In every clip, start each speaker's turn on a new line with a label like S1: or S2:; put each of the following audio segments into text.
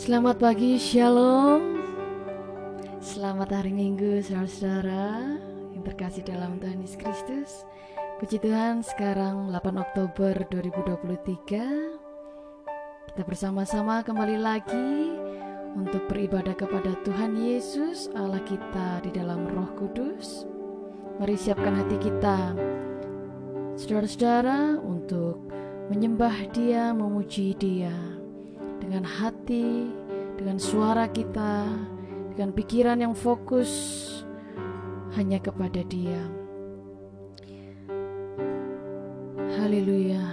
S1: Selamat pagi, Shalom. Selamat hari Minggu, saudara-saudara yang terkasih dalam Tuhan Yesus Kristus. Puji Tuhan, sekarang 8 Oktober 2023. Kita bersama-sama kembali lagi untuk beribadah kepada Tuhan Yesus, Allah kita di dalam Roh Kudus. Mari siapkan hati kita, saudara-saudara, untuk menyembah Dia, memuji Dia dengan hati, dengan suara kita, dengan pikiran yang fokus hanya kepada Dia. Haleluya.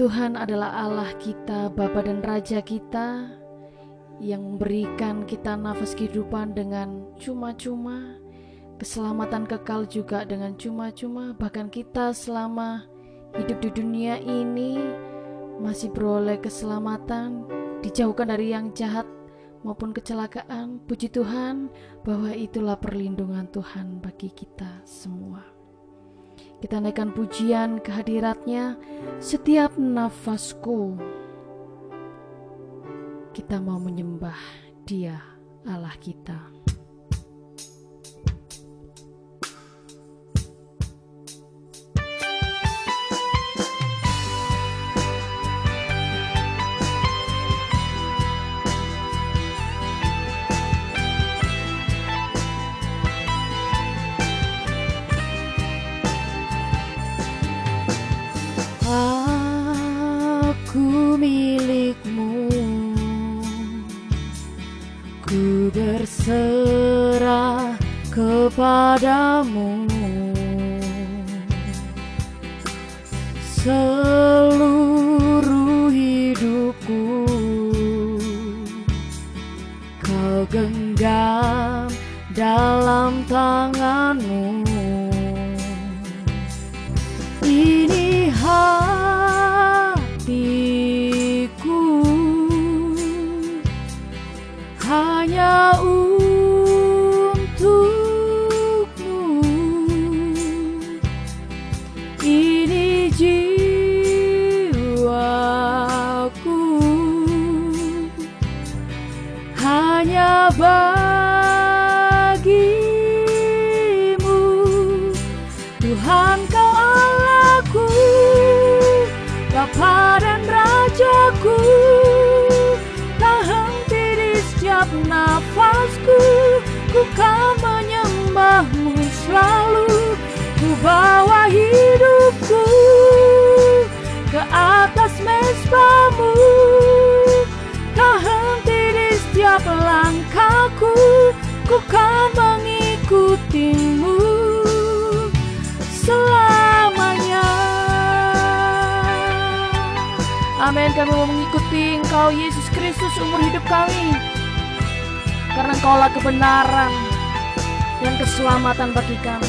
S1: Tuhan adalah Allah kita, Bapa dan Raja kita yang memberikan kita nafas kehidupan dengan cuma-cuma, keselamatan kekal juga dengan cuma-cuma, bahkan kita selama hidup di dunia ini masih beroleh keselamatan, dijauhkan dari yang jahat maupun kecelakaan. Puji Tuhan bahwa itulah perlindungan Tuhan bagi kita semua. Kita naikkan pujian kehadiratnya setiap nafasku. Kita mau menyembah dia Allah kita. Kepadamu Kami mau mengikuti Engkau Yesus Kristus umur hidup kami karena engkaulah kebenaran yang keselamatan bagi kami.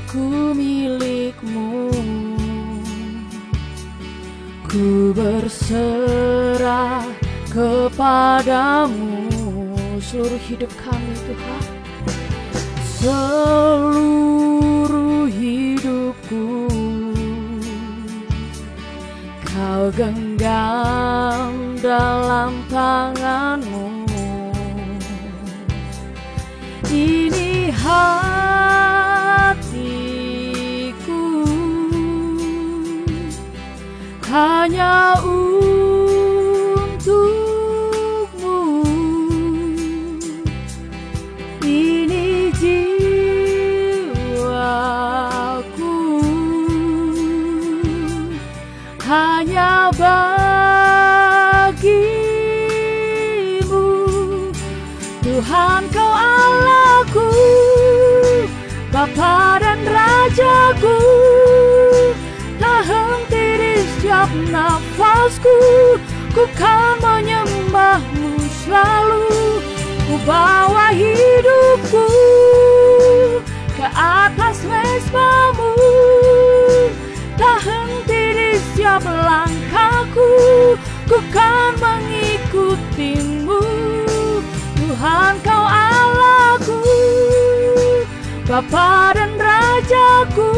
S1: Aku milikmu, ku berserah kepadamu seluruh hidup kami Tuhan. Seluruh genggam dalam tanganmu. Ini hatiku. Hanya untukmu Tuhan kau Allahku Bapa dan Rajaku. Tak henti di setiap nafasku Ku kan menyembahmu selalu. Ku bawa hidupku Ke atas mesbamu. Tak henti di setiap langkahku Ku kan mengikutimu Tuhan kau Allahku Bapa dan Rajaku.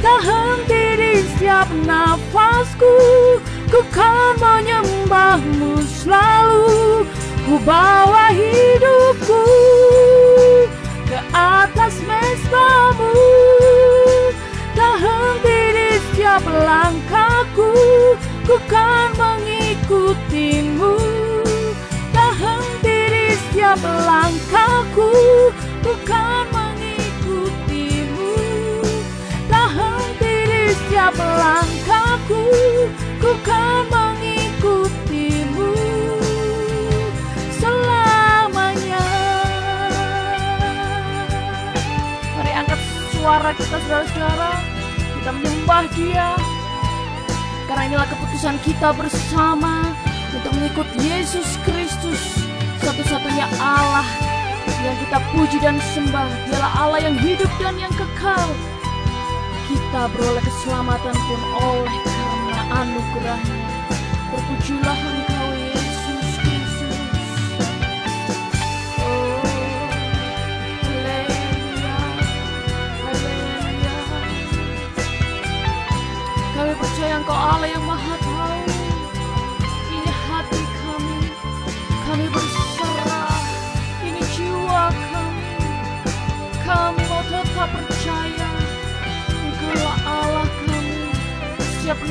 S1: Tak henti di setiap nafas Ku kan menyembahmu selalu. Ku bawa hidupku Ke atas mesbamu. Tak henti di setiap langkahku Ku kan mengikutimu setiap langkahku Ku kan mengikutimu. Tak henti di setiap langkahku Ku kan mengikutimu. Selamanya. Mari angkat suara kita saudara-saudara. Kita menyembah dia. Karena inilah keputusan kita bersama Untuk mengikut Yesus Kristus Satu-satunya Allah Yang kita puji dan sembah. Dialah Allah yang hidup dan yang kekal. Kita beroleh keselamatan pun oleh karena anugerahnya. Terpujilah engkau Yesus Kristus. Oh Haleluya Haleluya. Kami percaya engkau Allah yang Setiap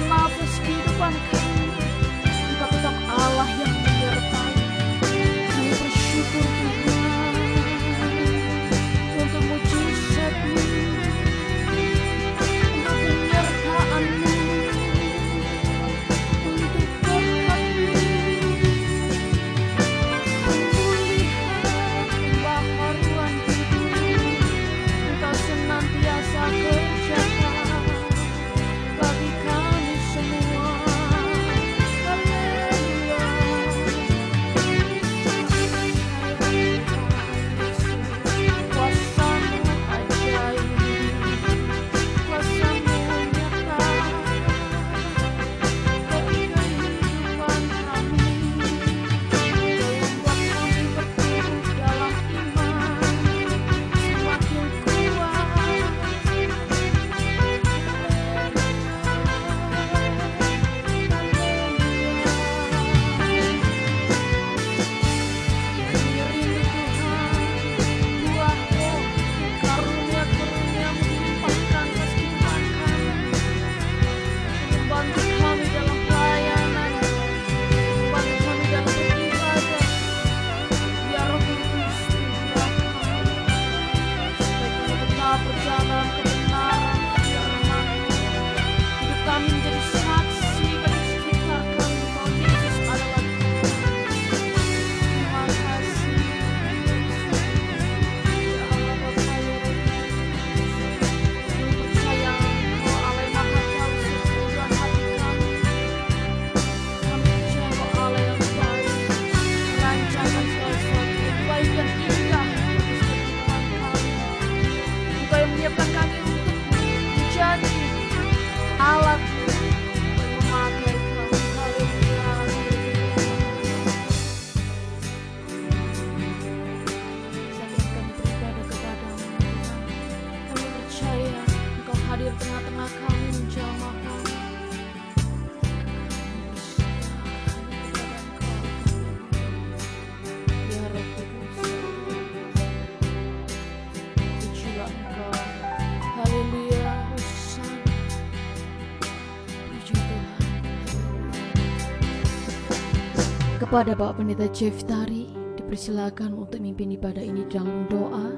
S1: Kepada Bapak Pendeta Jeff Tari Dipersilakan untuk mimpin ibadah ini dalam doa.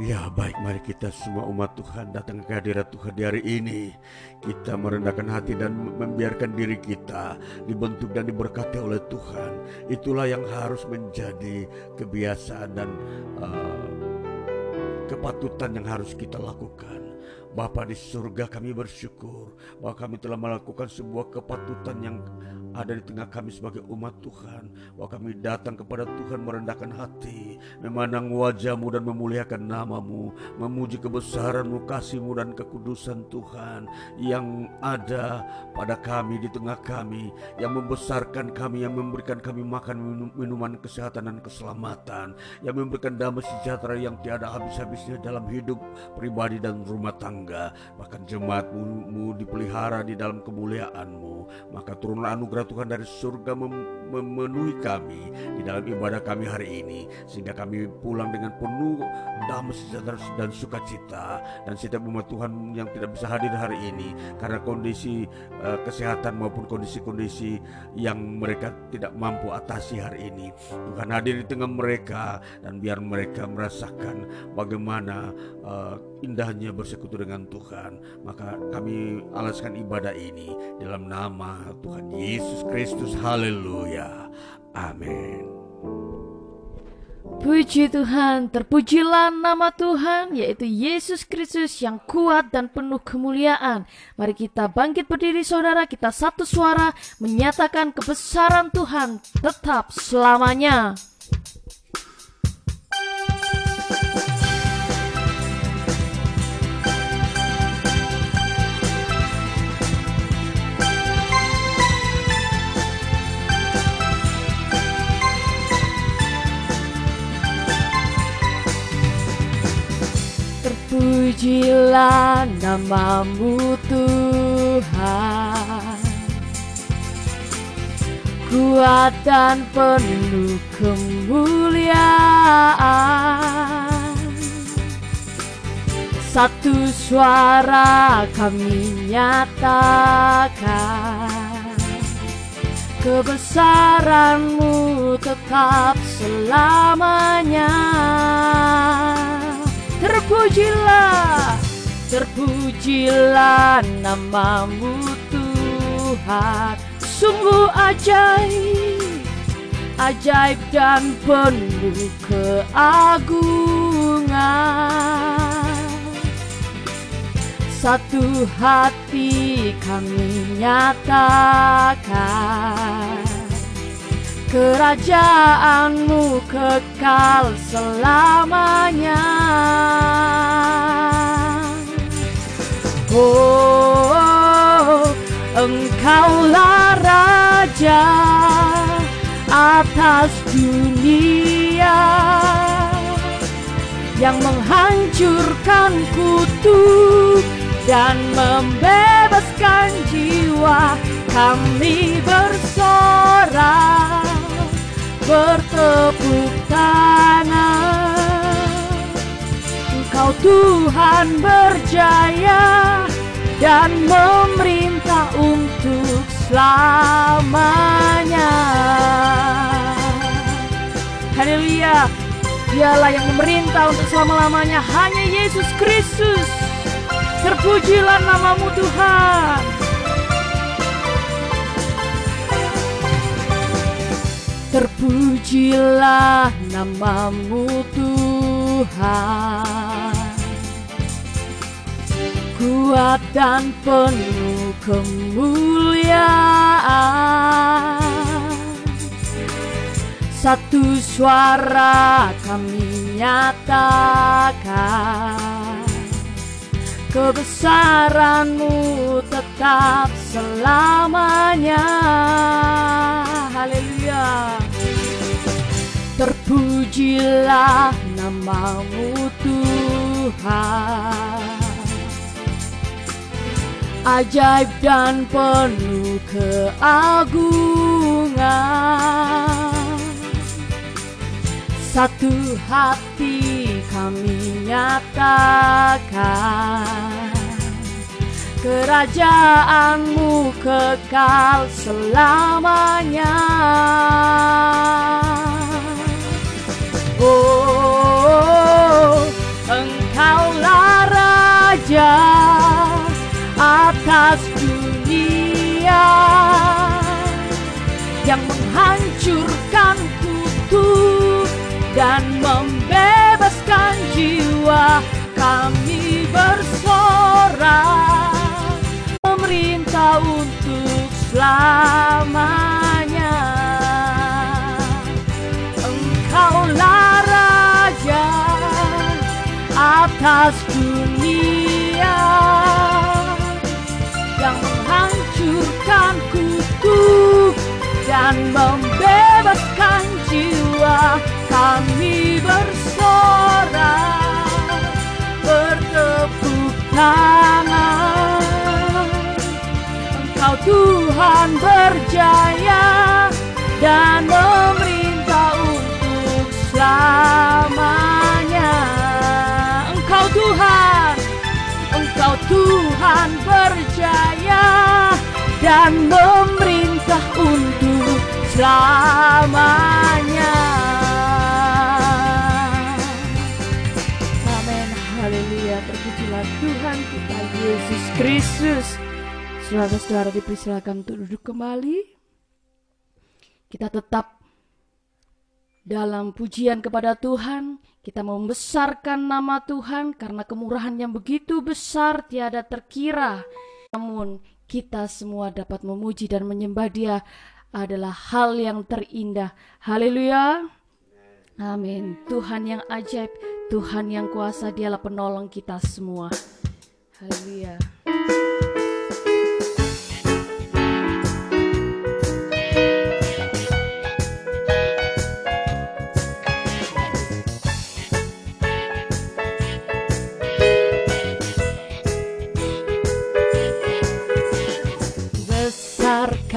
S2: Ya baik. Mari kita semua umat Tuhan datang ke hadirat Tuhan di hari ini. Kita merendahkan hati dan membiarkan diri kita dibentuk dan diberkati oleh Tuhan. Itulah yang harus menjadi kebiasaan dan uh, kepatutan yang harus kita lakukan Bapa di surga kami bersyukur bahwa kami telah melakukan sebuah kepatutan yang ada di tengah kami sebagai umat Tuhan. Bahwa kami datang kepada Tuhan merendahkan hati memandang wajahmu dan memuliakan namamu, memuji kebesaranmu, kasihmu dan kekudusan Tuhan yang ada pada kami di tengah kami, yang membesarkan kami, yang memberikan kami makan minuman kesehatan dan keselamatan, yang memberikan damai sejahtera yang tiada habis-habisnya dalam hidup pribadi dan rumah tangga, bahkan jemaatmu dipelihara di dalam kemuliaanmu, maka turunlah anugerah Tuhan dari surga memenuhi kami di dalam ibadah kami hari ini sehingga kami pulang dengan penuh damai sejahtera dan sukacita dan setiap umat Tuhan yang tidak bisa hadir hari ini karena kondisi uh, kesehatan maupun kondisi-kondisi yang mereka tidak mampu atasi hari ini. Tuhan hadir di tengah mereka dan biar mereka merasakan bagaimana uh, indahnya bersekutu dengan Tuhan maka kami alaskan ibadah ini dalam nama Tuhan Yesus Kristus haleluya amin
S1: Puji Tuhan, terpujilah nama Tuhan, yaitu Yesus Kristus yang kuat dan penuh kemuliaan. Mari kita bangkit berdiri saudara, kita satu suara menyatakan kebesaran Tuhan tetap selamanya. Pujilah namamu Tuhan. Kuat dan penuh kemuliaan. Satu suara kami nyatakan Kebesaranmu tetap selamanya Terpujilah, terpujilah namamu Tuhan. Sungguh ajaib, ajaib dan penuh keagungan. Satu hati kami nyatakan Kerajaanmu kekal selamanya. Oh, engkaulah Raja atas dunia Yang menghancurkan kutuk dan membebaskan jiwa kami bersorak bertepuk tangan. Engkau Tuhan berjaya dan memerintah untuk selamanya. Haleluya. Dialah yang memerintah untuk selama-lamanya. Hanya Yesus Kristus. Terpujilah namamu Tuhan Terpujilah namamu Tuhan. Kuat dan penuh kemuliaan. Satu suara kami nyatakan Kebesaranmu tetap selamanya. Haleluya Terpujilah namamu Tuhan. Ajaib dan penuh keagungan. Satu hati kami nyatakan Kerajaanmu kekal selamanya Oh, engkaulah Raja atas dunia Yang menghancurkan kutu dan membebaskan jiwa. Kami bersorak memerintah untuk selamanya. Engkau lara atas dunia yang menghancurkan kutuk dan membebaskan jiwa. Kami bersorak bertepuk tangan. Engkau Tuhan berjaya dan Tuhan berjaya dan memerintah untuk selamanya. Amin. Haleluya. Terpujilah Tuhan kita Yesus Kristus. Saudara-saudara dipersilakan untuk duduk kembali. Kita tetap dalam pujian kepada Tuhan, kita membesarkan nama Tuhan karena kemurahan yang begitu besar tiada terkira. Namun kita semua dapat memuji dan menyembah Dia adalah hal yang terindah. Haleluya. Amin. Tuhan yang ajaib, Tuhan yang kuasa, Dialah penolong kita semua. Haleluya.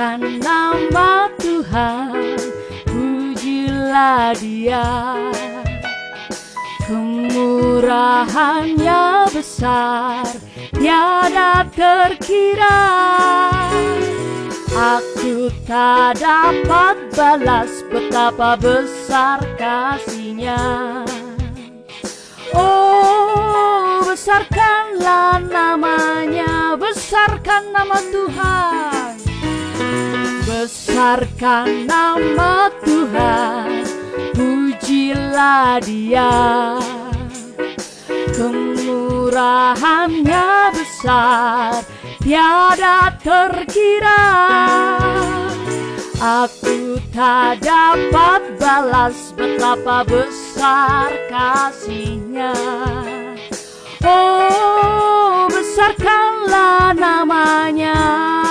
S1: Besarkan nama Tuhan, pujilah Dia. Kemurahannya besar, tiada terkira. Aku tak dapat balas betapa besar kasihnya. Oh, besarkanlah namanya, besarkan nama Tuhan. Besarkan nama Tuhan, pujilah Dia. Kemurahannya besar, tiada terkira. Aku tak dapat balas betapa besar kasihnya. Oh, besarkanlah namanya.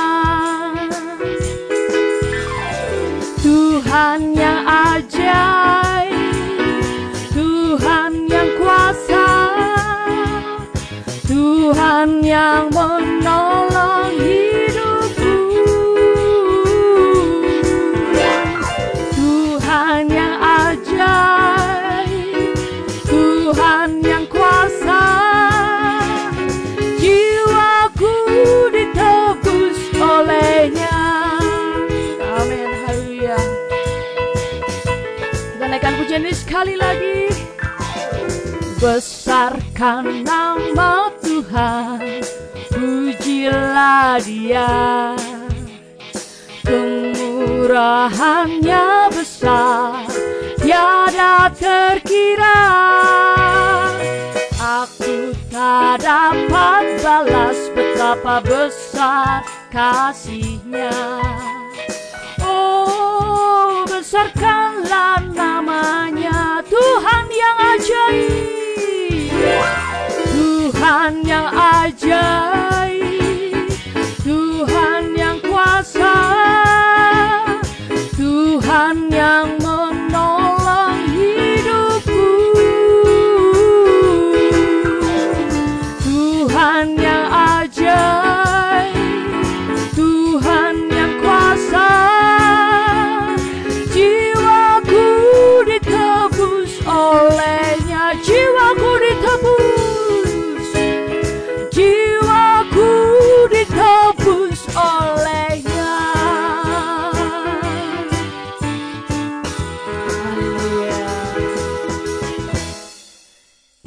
S1: Tuhan yang ajaib, Tuhan yang kuasa, Tuhan yang menolong sekali lagi. Besarkan nama Tuhan, pujilah Dia. Kemurahannya besar, tiada terkira. Aku tak dapat balas betapa besar kasihnya. Besarkanlah namanya Tuhan yang ajaib. Tuhan yang ajaib. Tuhan yang kuasa. Tuhan yang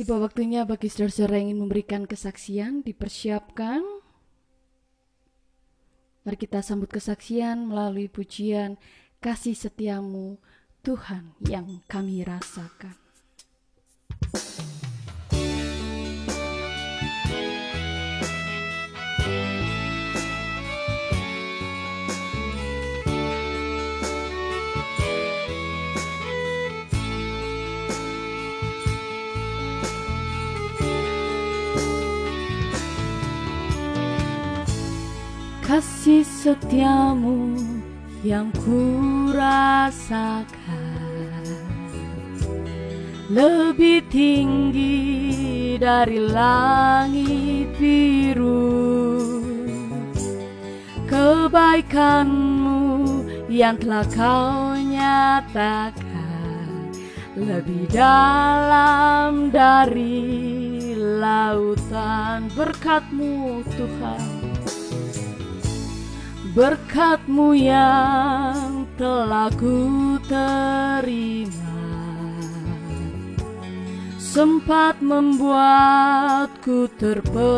S1: Tiba waktunya bagi saudara-saudara ingin memberikan kesaksian dipersiapkan. Mari kita sambut kesaksian melalui pujian kasih setiamu Tuhan yang kami rasakan. Kasih setiamu yang ku rasakan lebih tinggi dari langit biru. Kebaikanmu yang telah kau nyatakan. Lebih dalam dari lautan berkatmu Tuhan berkatmu yang telah ku terima. Sempat membuatku terpesona.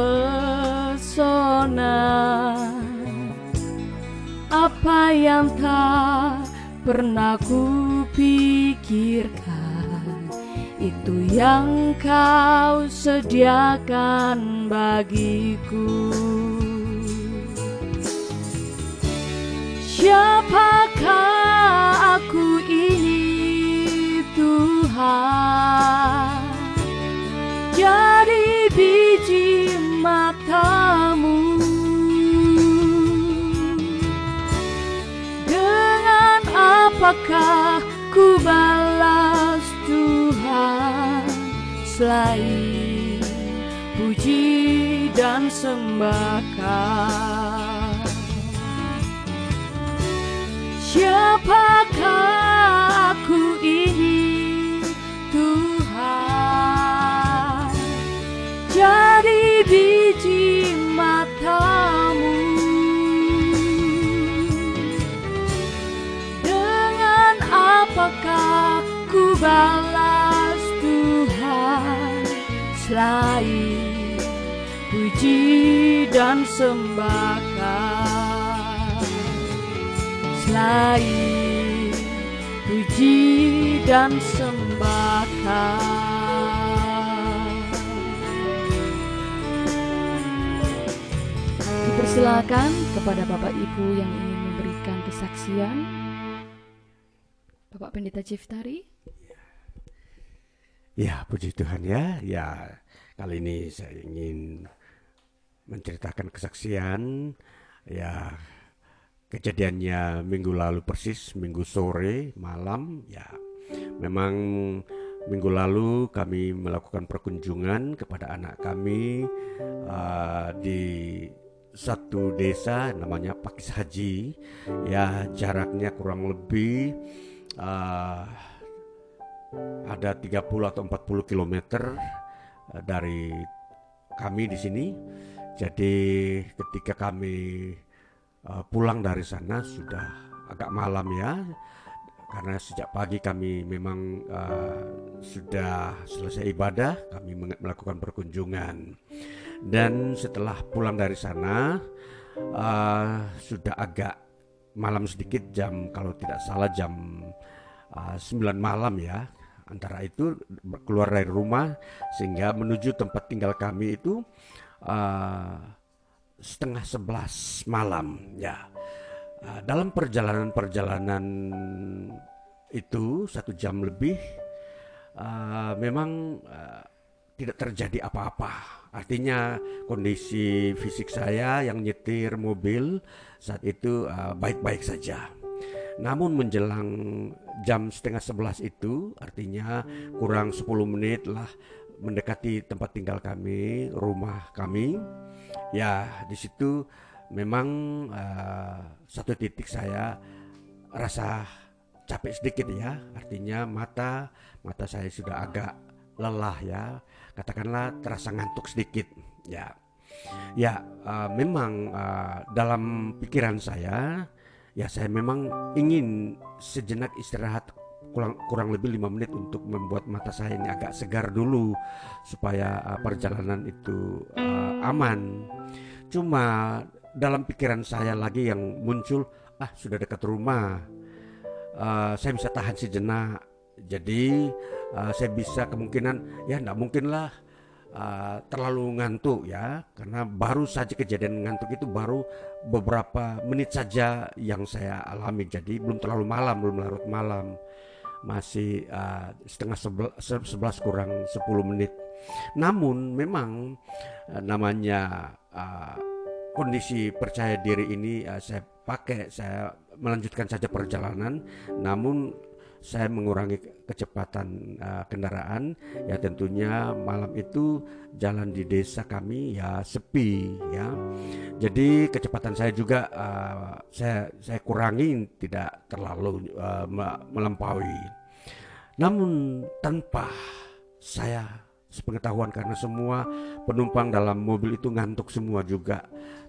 S1: Apa yang tak pernah ku pikirkan itu yang kau sediakan bagiku Siapakah aku ini Tuhan? Jadi biji matamu. Dengan apakah ku balas Tuhan? Selain puji dan sembahkan Siapakah aku ini Tuhan? Jadi biji matamu. Dengan apakah ku balas Tuhan? Selain puji dan sembahkan selain puji dan sembahkan. Dipersilakan kepada Bapak Ibu yang ingin memberikan kesaksian. Bapak Pendeta Ciftari.
S2: Ya, puji Tuhan ya. Ya, kali ini saya ingin menceritakan kesaksian ya kejadiannya minggu lalu persis minggu sore malam ya. Memang minggu lalu kami melakukan perkunjungan kepada anak kami uh, di satu desa namanya Pakis Haji. Ya jaraknya kurang lebih uh, ada 30 atau 40 km uh, dari kami di sini. Jadi ketika kami uh, pulang dari sana sudah agak malam ya. Karena sejak pagi kami memang uh, sudah selesai ibadah kami melakukan perkunjungan. Dan setelah pulang dari sana uh, sudah agak malam sedikit jam kalau tidak salah jam uh, 9 malam ya. Antara itu keluar dari rumah sehingga menuju tempat tinggal kami itu uh, setengah sebelas malam ya. Ah, dalam perjalanan-perjalanan itu satu jam lebih uh, memang uh, tidak terjadi apa-apa. Artinya kondisi fisik saya yang nyetir mobil saat itu baik-baik uh, saja. Namun menjelang jam setengah sebelas itu artinya kurang 10 menit lah mendekati tempat tinggal kami rumah kami ya di situ memang uh, satu titik saya rasa capek sedikit ya. Artinya mata mata saya sudah agak lelah ya. Katakanlah terasa ngantuk sedikit ya. Ya uh, memang uh, dalam pikiran saya ya saya memang ingin sejenak istirahat kurang kurang lebih lima menit untuk membuat mata saya ini agak segar dulu supaya uh, perjalanan itu uh, aman. Cuma dalam pikiran saya lagi yang muncul, ah sudah dekat rumah, uh, saya bisa tahan sejenak. Jadi uh, saya bisa kemungkinan ya tidak mungkinlah uh, terlalu ngantuk ya karena baru saja kejadian ngantuk itu baru beberapa menit saja yang saya alami jadi belum terlalu malam belum larut malam masih uh, setengah sebelas kurang 10 menit. Namun memang uh, namanya uh, kondisi percaya diri ini uh, saya pakai saya melanjutkan saja perjalanan namun saya mengurangi kecepatan uh, kendaraan. Ya tentunya malam itu jalan di desa kami ya sepi ya. Jadi kecepatan saya juga uh, saya saya kurangi tidak terlalu uh, melampaui. Namun tanpa saya sepengetahuan karena semua penumpang dalam mobil itu ngantuk semua juga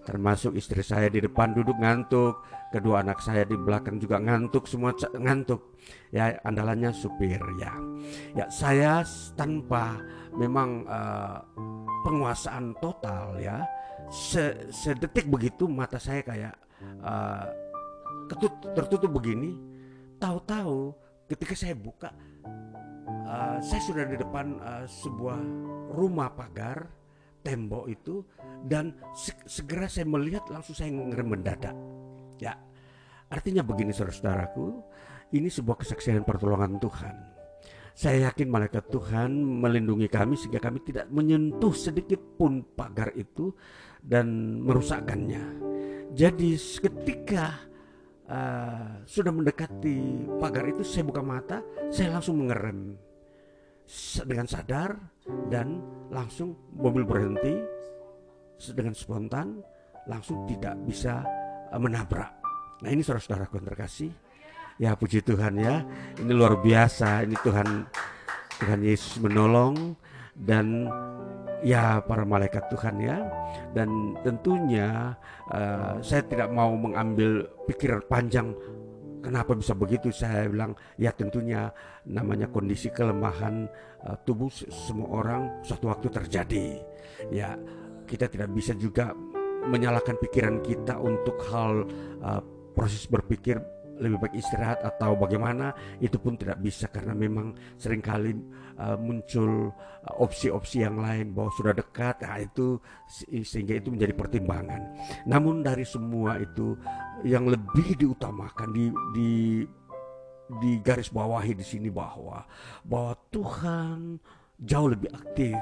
S2: termasuk istri saya di depan duduk ngantuk. Kedua anak saya di belakang juga ngantuk semua ngantuk. Ya andalannya supir ya. Ya saya tanpa memang uh, penguasaan total ya Se sedetik begitu mata saya kayak uh, tertutup begini. Tahu-tahu ketika saya buka uh, saya sudah di depan uh, sebuah rumah pagar tembok itu dan se segera saya melihat langsung saya ngerem mendadak ya artinya begini saudara-saudaraku ini sebuah kesaksian pertolongan Tuhan. Saya yakin malaikat Tuhan melindungi kami sehingga kami tidak menyentuh sedikit pun pagar itu dan merusakkannya. Jadi ketika uh, sudah mendekati pagar itu saya buka mata saya langsung mengerem dengan sadar dan langsung mobil berhenti dengan spontan langsung tidak bisa eh, menabrak. Nah ini saudara-saudaraku yang terkasih. Ya puji Tuhan ya. Ini luar biasa. Ini Tuhan Tuhan Yesus menolong dan ya para malaikat Tuhan ya. Dan tentunya uh, saya tidak mau mengambil pikiran panjang Kenapa bisa begitu? Saya bilang ya tentunya namanya kondisi kelemahan uh, tubuh semua orang suatu waktu terjadi. Ya kita tidak bisa juga menyalahkan pikiran kita untuk hal uh, proses berpikir lebih baik istirahat atau bagaimana itu pun tidak bisa karena memang sering kali uh, muncul uh, opsi-opsi yang lain bahwa sudah dekat nah itu sehingga itu menjadi pertimbangan. Namun dari semua itu yang lebih diutamakan di di di garis bawahi di sini bahwa bahwa Tuhan jauh lebih aktif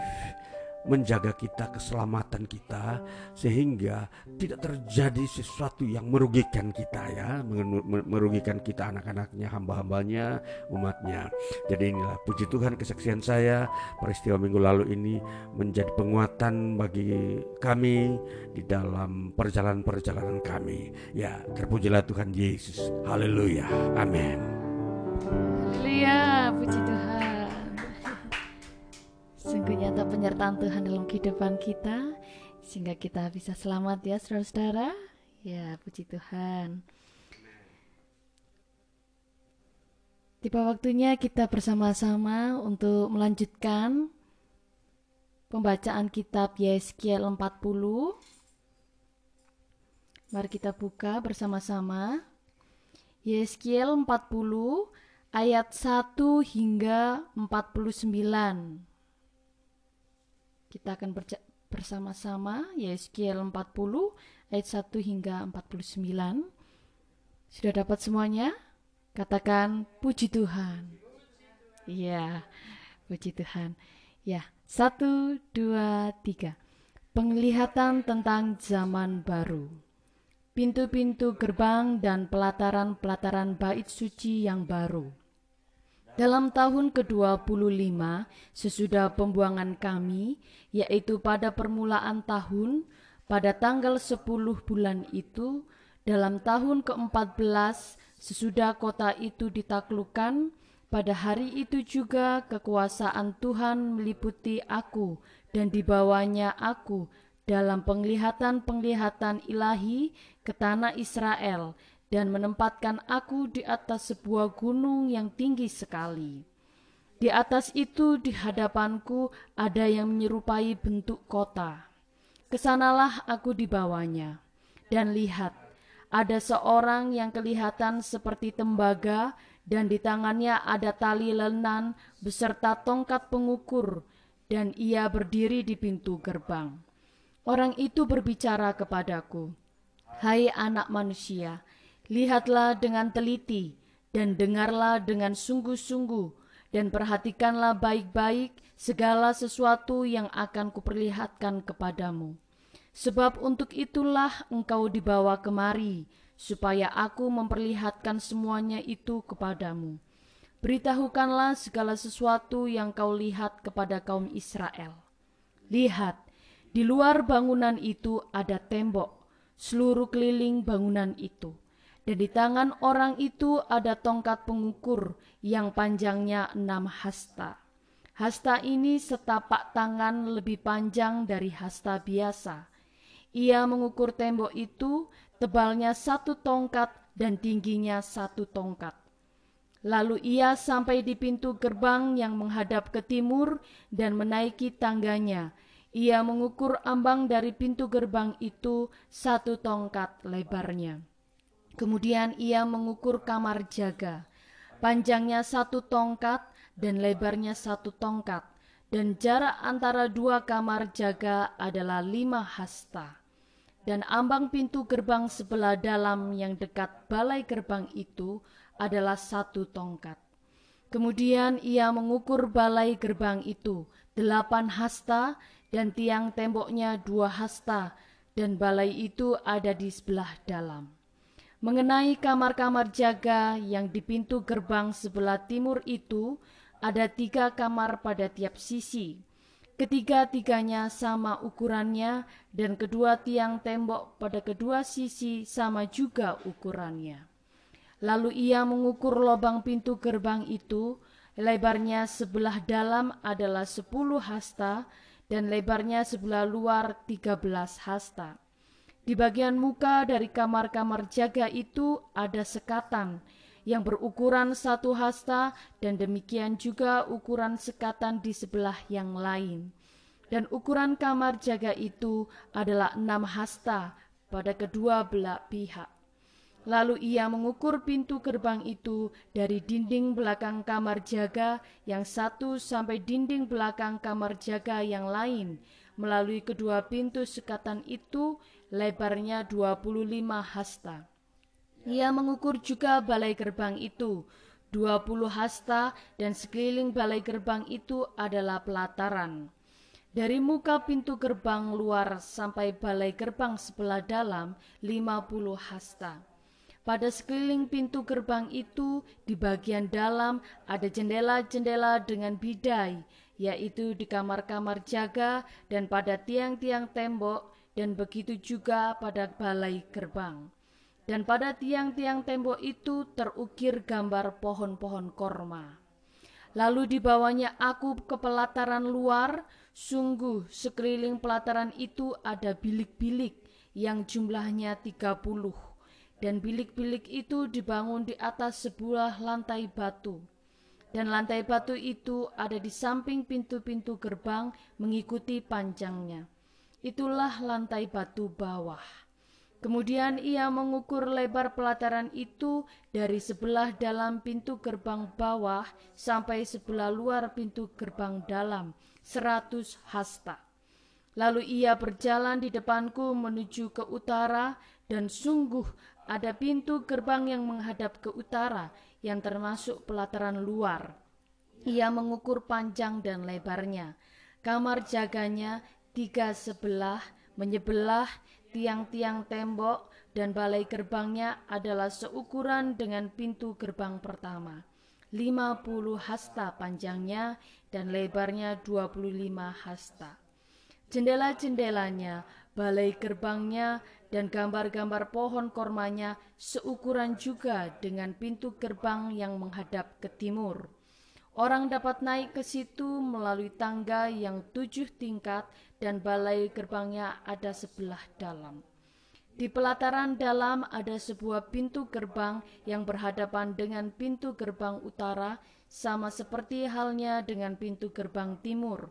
S2: menjaga kita, keselamatan kita, sehingga tidak terjadi sesuatu yang merugikan kita ya, merugikan kita anak-anaknya, hamba-hambanya, umatnya. Jadi inilah puji Tuhan kesaksian saya peristiwa minggu lalu ini menjadi penguatan bagi kami di dalam perjalanan-perjalanan kami. Ya, terpujilah Tuhan Yesus. Haleluya. Amin.
S1: Haleluya, puji Tuhan. Sungguh nyata penyertaan Tuhan dalam kehidupan kita Sehingga kita bisa selamat ya saudara-saudara Ya puji Tuhan. Tiba waktunya kita bersama-sama untuk melanjutkan Pembacaan kitab Yeskiel 40 Mari kita buka bersama-sama. Yeskiel 40 ayat 1 hingga 49 kita akan bersama-sama Yeskiel 40 ayat 1 hingga 49. Sudah dapat semuanya? Katakan puji Tuhan. Iya, puji Tuhan. Ya, satu, dua, tiga. Penglihatan tentang zaman baru. Pintu-pintu gerbang dan pelataran-pelataran bait suci yang baru dalam tahun ke-25 sesudah pembuangan kami, yaitu pada permulaan tahun, pada tanggal 10 bulan itu, dalam tahun ke-14 sesudah kota itu ditaklukkan, pada hari itu juga kekuasaan Tuhan meliputi aku dan dibawanya aku dalam penglihatan-penglihatan ilahi ke tanah Israel dan menempatkan aku di atas sebuah gunung yang tinggi sekali. Di atas itu di hadapanku ada yang menyerupai bentuk kota. Ke sanalah aku dibawanya. Dan lihat, ada seorang yang kelihatan seperti tembaga dan di tangannya ada tali lenan beserta tongkat pengukur dan ia berdiri di pintu gerbang. Orang itu berbicara kepadaku, Hai anak manusia, Lihatlah dengan teliti dan dengarlah dengan sungguh-sungguh dan perhatikanlah baik-baik segala sesuatu yang akan kuperlihatkan kepadamu. Sebab untuk itulah engkau dibawa kemari, supaya aku memperlihatkan semuanya itu kepadamu. Beritahukanlah segala sesuatu yang kau lihat kepada kaum Israel. Lihat, di luar bangunan itu ada tembok, seluruh keliling bangunan itu. Dan di tangan orang itu ada tongkat pengukur yang panjangnya enam hasta. Hasta ini setapak tangan lebih panjang dari hasta biasa ia mengukur tembok itu, tebalnya satu tongkat dan tingginya satu tongkat. Lalu ia sampai di pintu gerbang yang menghadap ke timur dan menaiki tangganya. Ia mengukur ambang dari pintu gerbang itu satu tongkat lebarnya. Kemudian ia mengukur kamar jaga. Panjangnya satu tongkat dan lebarnya satu tongkat. Dan jarak antara dua kamar jaga adalah lima hasta dan ambang pintu gerbang sebelah dalam yang dekat balai gerbang itu adalah satu tongkat. Kemudian ia mengukur balai gerbang itu delapan hasta dan tiang temboknya dua hasta dan balai itu ada di sebelah dalam. Mengenai kamar-kamar jaga yang di pintu gerbang sebelah timur itu ada tiga kamar pada tiap sisi Ketiga-tiganya sama ukurannya dan kedua tiang tembok pada kedua sisi sama juga ukurannya. Lalu ia mengukur lubang pintu gerbang itu, lebarnya sebelah dalam adalah sepuluh hasta dan lebarnya sebelah luar tiga belas hasta. Di bagian muka dari kamar-kamar jaga itu ada sekatan yang berukuran satu hasta dan demikian juga ukuran sekatan di sebelah yang lain. Dan ukuran kamar jaga itu adalah enam hasta pada kedua belah pihak. Lalu ia mengukur pintu gerbang itu dari dinding belakang kamar jaga yang satu sampai dinding belakang kamar jaga yang lain. Melalui kedua pintu sekatan itu lebarnya 25 hasta. Ia mengukur juga balai gerbang itu, dua puluh hasta dan sekeliling balai gerbang itu adalah pelataran. Dari muka pintu gerbang luar sampai balai gerbang sebelah dalam lima puluh hasta. Pada sekeliling pintu gerbang itu di bagian dalam ada jendela-jendela dengan bidai, yaitu di kamar-kamar jaga dan pada tiang-tiang tembok dan begitu juga pada balai gerbang dan pada tiang-tiang tembok itu terukir gambar pohon-pohon korma. Lalu dibawanya aku ke pelataran luar, sungguh sekeliling pelataran itu ada bilik-bilik yang jumlahnya tiga puluh, dan bilik-bilik itu dibangun di atas sebuah lantai batu. Dan lantai batu itu ada di samping pintu-pintu gerbang mengikuti panjangnya. Itulah lantai batu bawah. Kemudian ia mengukur lebar pelataran itu dari sebelah dalam pintu gerbang bawah sampai sebelah luar pintu gerbang dalam, seratus hasta. Lalu ia berjalan di depanku menuju ke utara dan sungguh ada pintu gerbang yang menghadap ke utara yang termasuk pelataran luar. Ia mengukur panjang dan lebarnya. Kamar jaganya tiga sebelah menyebelah tiang-tiang tembok dan balai gerbangnya adalah seukuran dengan pintu gerbang pertama. 50 hasta panjangnya dan lebarnya 25 hasta. Jendela-jendelanya, balai gerbangnya, dan gambar-gambar pohon kormanya seukuran juga dengan pintu gerbang yang menghadap ke timur. Orang dapat naik ke situ melalui tangga yang tujuh tingkat dan balai gerbangnya ada sebelah dalam. Di pelataran dalam ada sebuah pintu gerbang yang berhadapan dengan pintu gerbang utara, sama seperti halnya dengan pintu gerbang timur.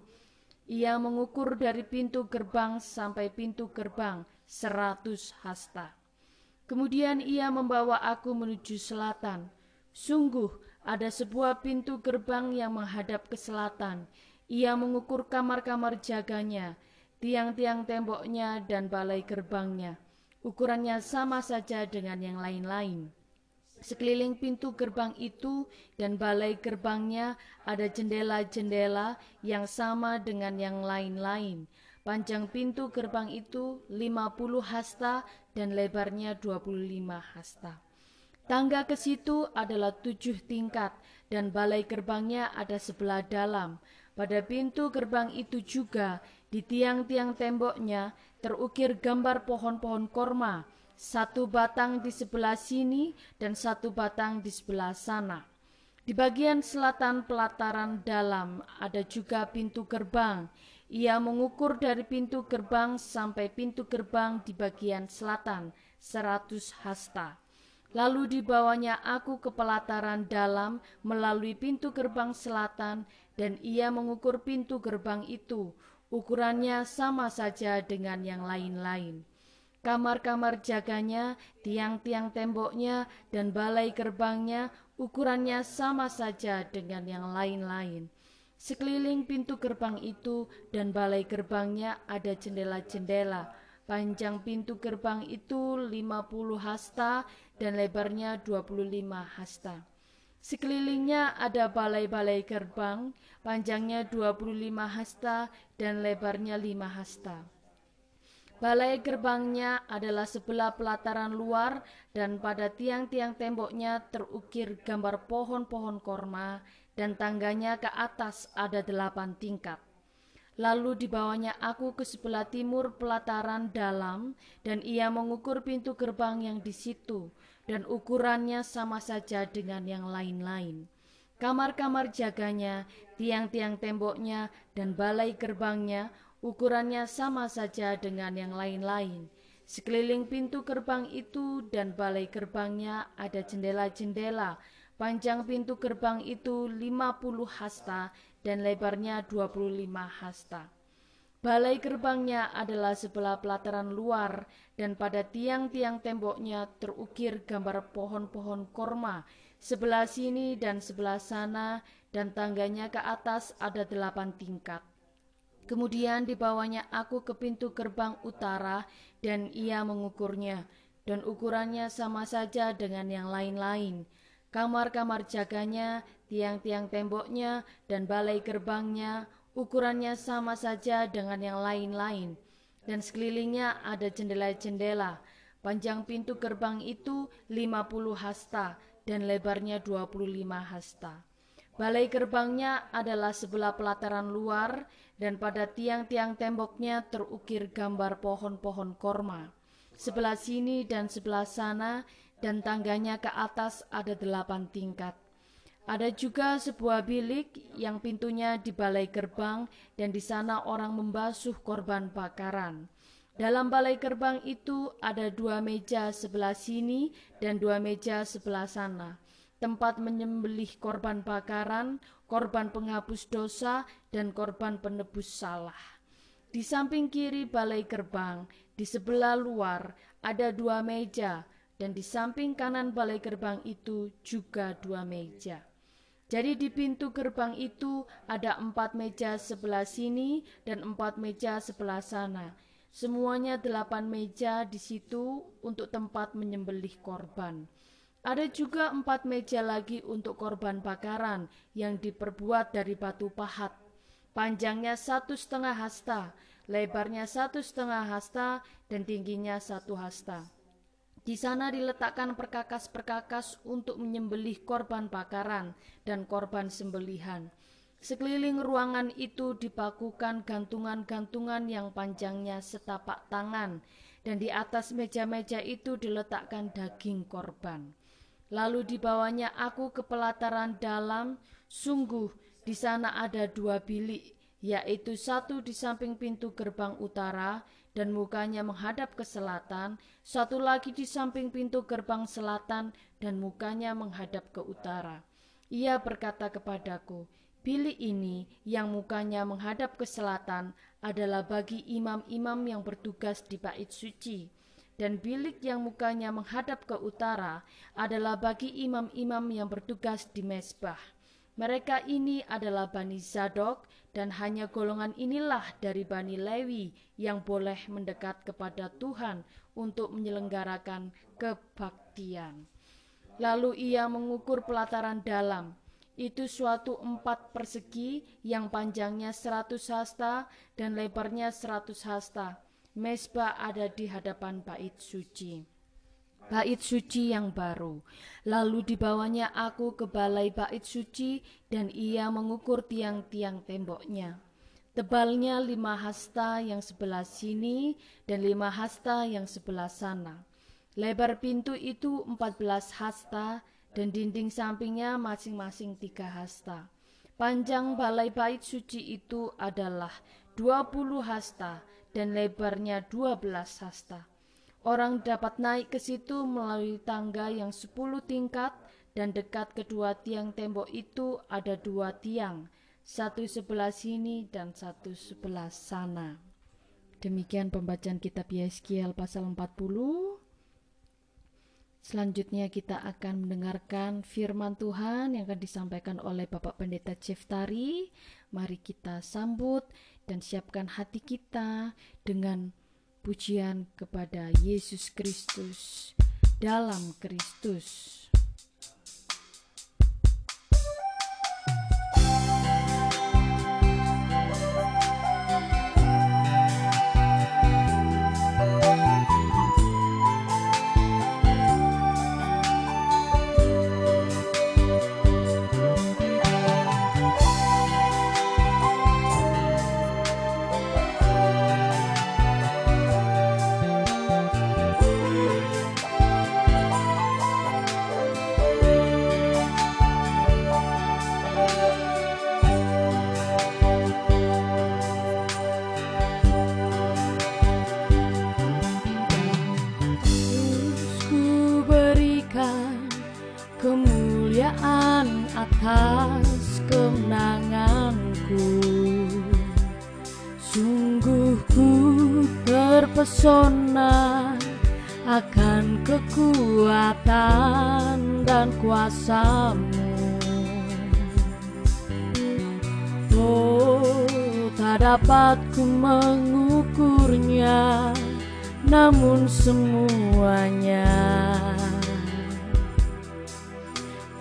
S1: Ia mengukur dari pintu gerbang sampai pintu gerbang seratus hasta. Kemudian ia membawa aku menuju selatan. Sungguh, ada sebuah pintu gerbang yang menghadap ke selatan. Ia mengukur kamar-kamar jaganya, tiang-tiang temboknya, dan balai gerbangnya. Ukurannya sama saja dengan yang lain-lain. Sekeliling pintu gerbang itu dan balai gerbangnya ada jendela-jendela yang sama dengan yang lain-lain. Panjang pintu gerbang itu 50 hasta dan lebarnya 25 hasta. Tangga ke situ adalah tujuh tingkat dan balai gerbangnya ada sebelah dalam. Pada pintu gerbang itu juga di tiang-tiang temboknya terukir gambar pohon-pohon korma, satu batang di sebelah sini dan satu batang di sebelah sana. Di bagian selatan pelataran dalam ada juga pintu gerbang. Ia mengukur dari pintu gerbang sampai pintu gerbang di bagian selatan, seratus hasta. Lalu dibawanya aku ke pelataran dalam melalui pintu gerbang selatan, dan ia mengukur pintu gerbang itu. Ukurannya sama saja dengan yang lain-lain kamar-kamar jaganya, tiang-tiang temboknya, dan balai gerbangnya ukurannya sama saja dengan yang lain-lain. Sekeliling pintu gerbang itu dan balai gerbangnya ada jendela-jendela. Panjang pintu gerbang itu 50 hasta dan lebarnya 25 hasta. Sekelilingnya ada balai-balai gerbang, panjangnya 25 hasta dan lebarnya 5 hasta. Balai gerbangnya adalah sebelah pelataran luar dan pada tiang-tiang temboknya terukir gambar pohon-pohon korma dan tangganya ke atas ada delapan tingkat. Lalu dibawanya aku ke sebelah timur pelataran dalam dan ia mengukur pintu gerbang yang di situ dan ukurannya sama saja dengan yang lain-lain. Kamar-kamar jaganya, tiang-tiang temboknya, dan balai gerbangnya Ukurannya sama saja dengan yang lain-lain. Sekeliling pintu gerbang itu dan balai gerbangnya ada jendela-jendela. Panjang pintu gerbang itu 50 hasta dan lebarnya 25 hasta. Balai gerbangnya adalah sebelah pelataran luar dan pada tiang-tiang temboknya terukir gambar pohon-pohon korma sebelah sini dan sebelah sana dan tangganya ke atas ada delapan tingkat. Kemudian dibawanya aku ke pintu gerbang utara dan ia mengukurnya, dan ukurannya sama saja dengan yang lain-lain. Kamar-kamar jaganya, tiang-tiang temboknya, dan balai gerbangnya, ukurannya sama saja dengan yang lain-lain. Dan sekelilingnya ada jendela-jendela. Panjang pintu gerbang itu 50 hasta dan lebarnya 25 hasta. Balai gerbangnya adalah sebelah pelataran luar dan pada tiang-tiang temboknya terukir gambar pohon-pohon korma. Sebelah sini dan sebelah sana dan tangganya ke atas ada delapan tingkat. Ada juga sebuah bilik yang pintunya di balai gerbang dan di sana orang membasuh korban bakaran. Dalam balai gerbang itu ada dua meja sebelah sini dan dua meja sebelah sana tempat menyembelih korban bakaran, korban penghapus dosa, dan korban penebus salah. Di samping kiri balai gerbang, di sebelah luar, ada dua meja, dan di samping kanan balai gerbang itu juga dua meja. Jadi di pintu gerbang itu ada empat meja sebelah sini dan empat meja sebelah sana. Semuanya delapan meja di situ untuk tempat menyembelih korban. Ada juga empat meja lagi untuk korban bakaran yang diperbuat dari batu pahat. Panjangnya satu setengah hasta, lebarnya satu setengah hasta, dan tingginya satu hasta. Di sana diletakkan perkakas-perkakas untuk menyembelih korban bakaran dan korban sembelihan. Sekeliling ruangan itu dipakukan gantungan-gantungan yang panjangnya setapak tangan, dan di atas meja-meja itu diletakkan daging korban. Lalu dibawanya aku ke pelataran dalam, sungguh di sana ada dua bilik, yaitu satu di samping pintu gerbang utara dan mukanya menghadap ke selatan, satu lagi di samping pintu gerbang selatan dan mukanya menghadap ke utara. Ia berkata kepadaku, Bilik ini yang mukanya menghadap ke selatan adalah bagi imam-imam yang bertugas di bait suci dan bilik yang mukanya menghadap ke utara adalah bagi imam-imam yang bertugas di mesbah. Mereka ini adalah Bani Zadok dan hanya golongan inilah dari Bani Lewi yang boleh mendekat kepada Tuhan untuk menyelenggarakan kebaktian. Lalu ia mengukur pelataran dalam. Itu suatu empat persegi yang panjangnya seratus hasta dan lebarnya seratus hasta. Mesbah ada di hadapan bait suci. Bait suci yang baru. Lalu dibawanya aku ke balai bait suci dan ia mengukur tiang-tiang temboknya. Tebalnya lima hasta yang sebelah sini dan lima hasta yang sebelah sana. Lebar pintu itu empat belas hasta dan dinding sampingnya masing-masing tiga hasta. Panjang balai bait suci itu adalah dua puluh hasta dan lebarnya dua belas hasta. Orang dapat naik ke situ melalui tangga yang sepuluh tingkat dan dekat kedua tiang tembok itu ada dua tiang, satu sebelah sini dan satu sebelah sana. Demikian pembacaan kitab Yeskiel pasal 40. Selanjutnya kita akan mendengarkan firman Tuhan yang akan disampaikan oleh Bapak Pendeta Ceftari. Mari kita sambut dan siapkan hati kita dengan pujian kepada Yesus Kristus dalam Kristus. Terpesona akan kekuatan dan kuasamu. Oh tak dapat ku mengukurnya namun semuanya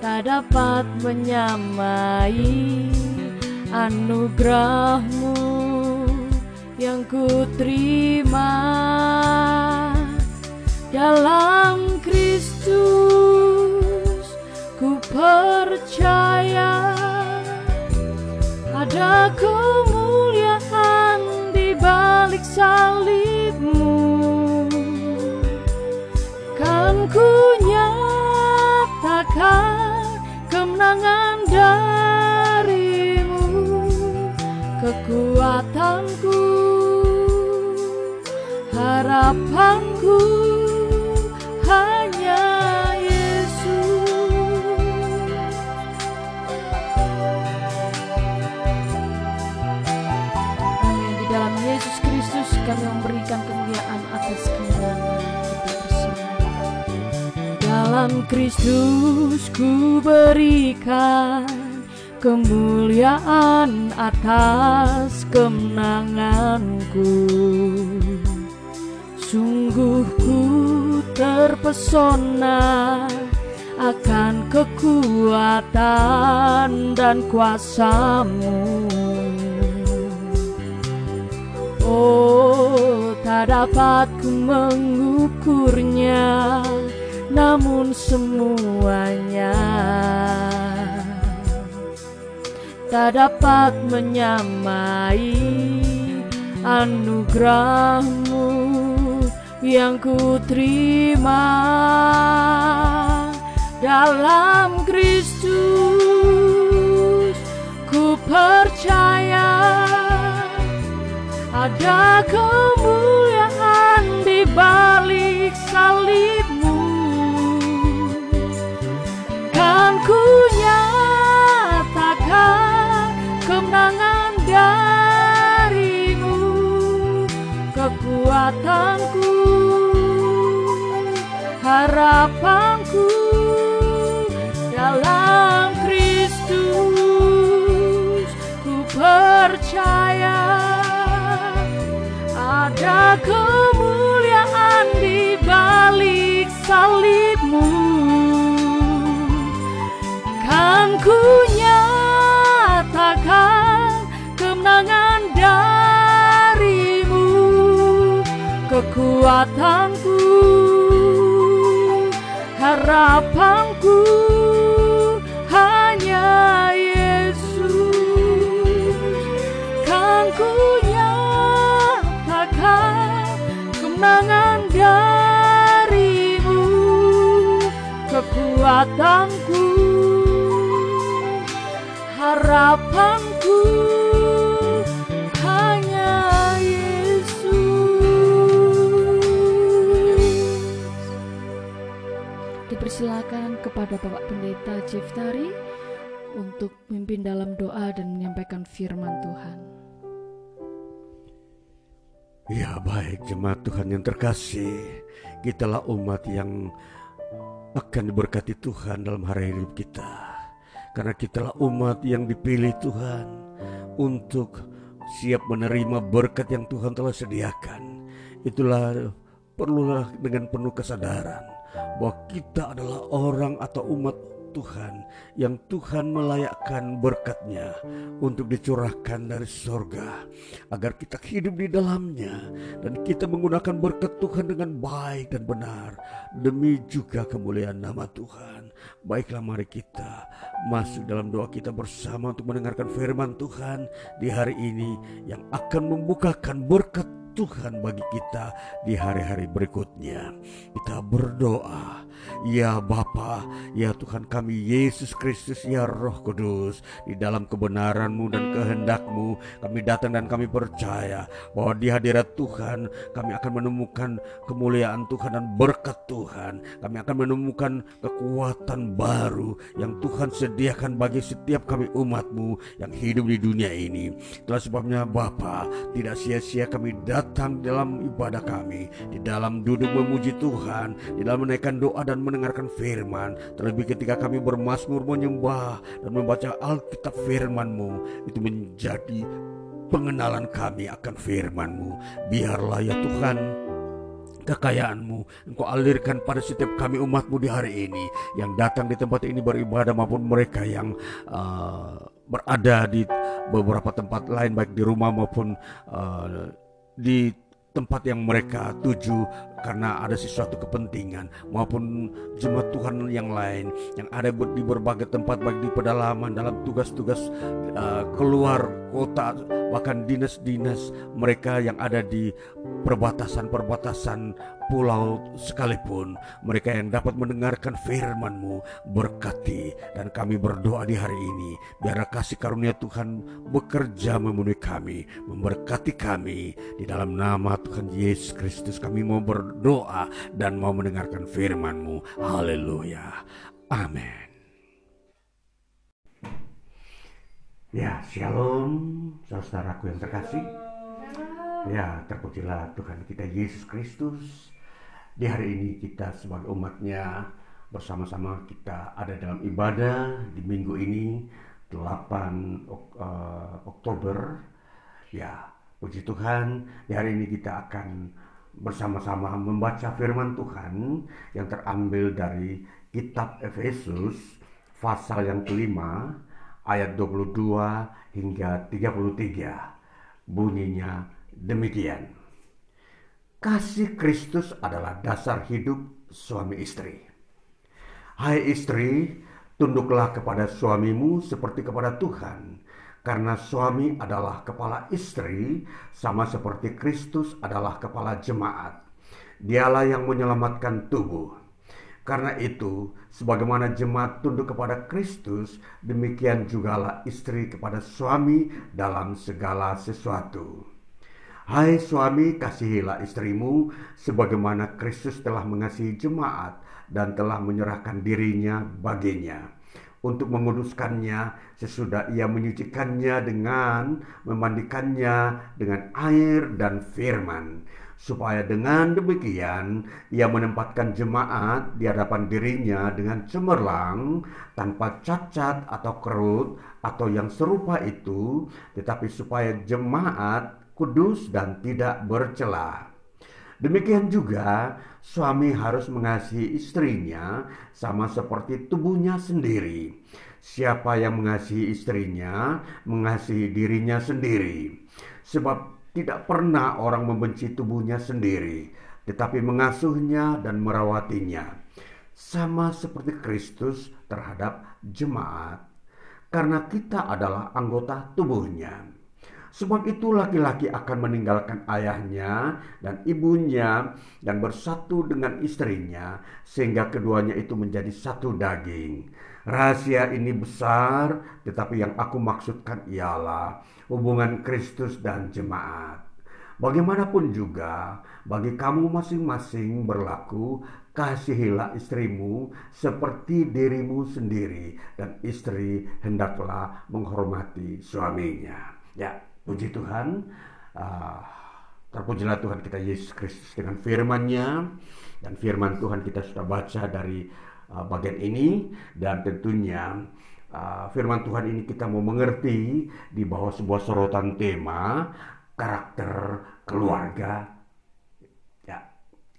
S1: tak dapat menyamai anugerahmu yang ku terima dalam Kristus. Ku percaya ada kemuliaan di balik salibmu. Kan ku nyatakan kemenangan darimu kekuatanku harapanku Dalam Kristus ku berikan kemuliaan atas kemenanganku. Sungguh ku terpesona akan kekuatan dan kuasamu. Oh tak dapat ku mengukurnya namun semuanya tak dapat menyamai anugerahmu yang ku terima dalam Kristus. Ku percaya ada kemuliaan di balik salibmu kan ku nyatakan kemenangan darimu kekuatanku harapanku dalam Kristus. Ku percaya ada kemuliaan di balik salibmu ku nyatakan kemenangan darimu kekuatanku harapanku hanya Yesus kan ku nyatakan kemenangan darimu kekuatan harapanku hanya Yesus. Dipersilakan kepada Bapak Pendeta Jeftari untuk memimpin dalam doa dan menyampaikan firman Tuhan.
S2: Ya baik jemaat Tuhan yang terkasih Kitalah umat yang akan diberkati Tuhan dalam hari hidup kita Karena kitalah umat yang dipilih Tuhan Untuk siap menerima berkat yang Tuhan telah sediakan. Itulah perlulah dengan penuh kesadaran Bahwa kita adalah orang atau umat Tuhan yang Tuhan melayakkan berkatnya untuk dicurahkan dari sorga agar kita hidup di dalamnya dan kita menggunakan berkat Tuhan dengan baik dan benar demi juga kemuliaan nama Tuhan baiklah mari kita masuk dalam doa kita bersama untuk mendengarkan firman Tuhan di hari ini yang akan membukakan berkat Tuhan bagi kita di hari-hari berikutnya. Kita berdoa, ya Bapa, ya Tuhan kami Yesus Kristus, ya Roh Kudus, di dalam kebenaran-Mu dan kehendak-Mu, kami datang dan kami percaya bahwa di hadirat Tuhan kami akan menemukan kemuliaan Tuhan dan berkat Tuhan. Kami akan menemukan kekuatan baru yang Tuhan sediakan bagi setiap kami umat-Mu yang hidup di dunia ini. Itulah sebabnya Bapa, tidak sia-sia kami datang dalam ibadah kami, di dalam duduk memuji Tuhan, di dalam menaikkan doa dan mendengarkan firman. Terlebih ketika kami bermasmur menyembah dan membaca Alkitab firman-Mu, itu menjadi pengenalan kami akan firman-Mu. Biarlah ya Tuhan, kekayaanmu Engkau alirkan pada setiap kami umatmu di hari ini yang datang di tempat ini beribadah maupun mereka yang uh, berada di beberapa tempat lain baik di rumah maupun uh, di tempat yang mereka tuju karena ada sesuatu kepentingan maupun jemaat Tuhan yang lain yang ada di berbagai tempat baik di pedalaman dalam tugas-tugas uh, keluar kota bahkan dinas-dinas mereka yang ada di perbatasan-perbatasan pulau sekalipun mereka yang dapat mendengarkan firman-Mu berkati dan kami berdoa di hari ini biar kasih karunia Tuhan bekerja memenuhi kami memberkati kami. Di dalam nama Tuhan Yesus Kristus kami mau berdoa dan mau mendengarkan firman-Mu. Haleluya. Amin. Ya, shalom saudaraku yang terkasih. Ya, terpujilah Tuhan kita Yesus Kristus. Di hari ini kita sebagai umatnya bersama-sama kita ada dalam ibadah di minggu ini 8 uh, Oktober. Ya, puji Tuhan, di hari ini kita akan bersama-sama membaca firman Tuhan yang terambil dari kitab Efesus pasal yang kelima ayat 22 hingga 33. Bunyinya demikian. Kasih Kristus adalah dasar hidup suami istri. Hai istri, tunduklah kepada suamimu seperti kepada Tuhan, karena suami adalah kepala istri, sama seperti Kristus adalah kepala jemaat. Dialah yang menyelamatkan tubuh. Karena itu, sebagaimana jemaat tunduk kepada Kristus, demikian jugalah istri kepada suami dalam segala sesuatu. Hai suami, kasihilah istrimu sebagaimana Kristus telah mengasihi jemaat dan telah menyerahkan dirinya baginya. Untuk menguduskannya sesudah ia menyucikannya dengan memandikannya dengan air dan firman. Supaya dengan demikian ia menempatkan jemaat di hadapan dirinya dengan cemerlang tanpa cacat atau kerut atau yang serupa itu tetapi supaya jemaat kudus dan tidak bercela demikian juga suami harus mengasihi istrinya sama seperti tubuhnya sendiri siapa yang mengasihi istrinya mengasihi dirinya sendiri sebab tidak pernah orang membenci tubuhnya sendiri, tetapi mengasuhnya dan merawatinya. Sama seperti Kristus terhadap jemaat. Karena kita adalah anggota tubuhnya. Sebab itu laki-laki akan meninggalkan ayahnya dan ibunya dan bersatu dengan istrinya sehingga keduanya itu menjadi satu daging. Rahasia ini besar, tetapi yang aku maksudkan ialah hubungan Kristus dan jemaat. Bagaimanapun juga, bagi kamu masing-masing berlaku, kasihilah istrimu seperti dirimu sendiri, dan istri hendaklah menghormati suaminya. Ya, puji Tuhan. Uh, terpujilah Tuhan kita Yesus Kristus dengan firman-Nya. Dan firman Tuhan kita sudah baca dari uh, bagian ini. Dan tentunya uh, firman Tuhan ini kita mau mengerti di bawah sebuah sorotan tema karakter keluarga. Ya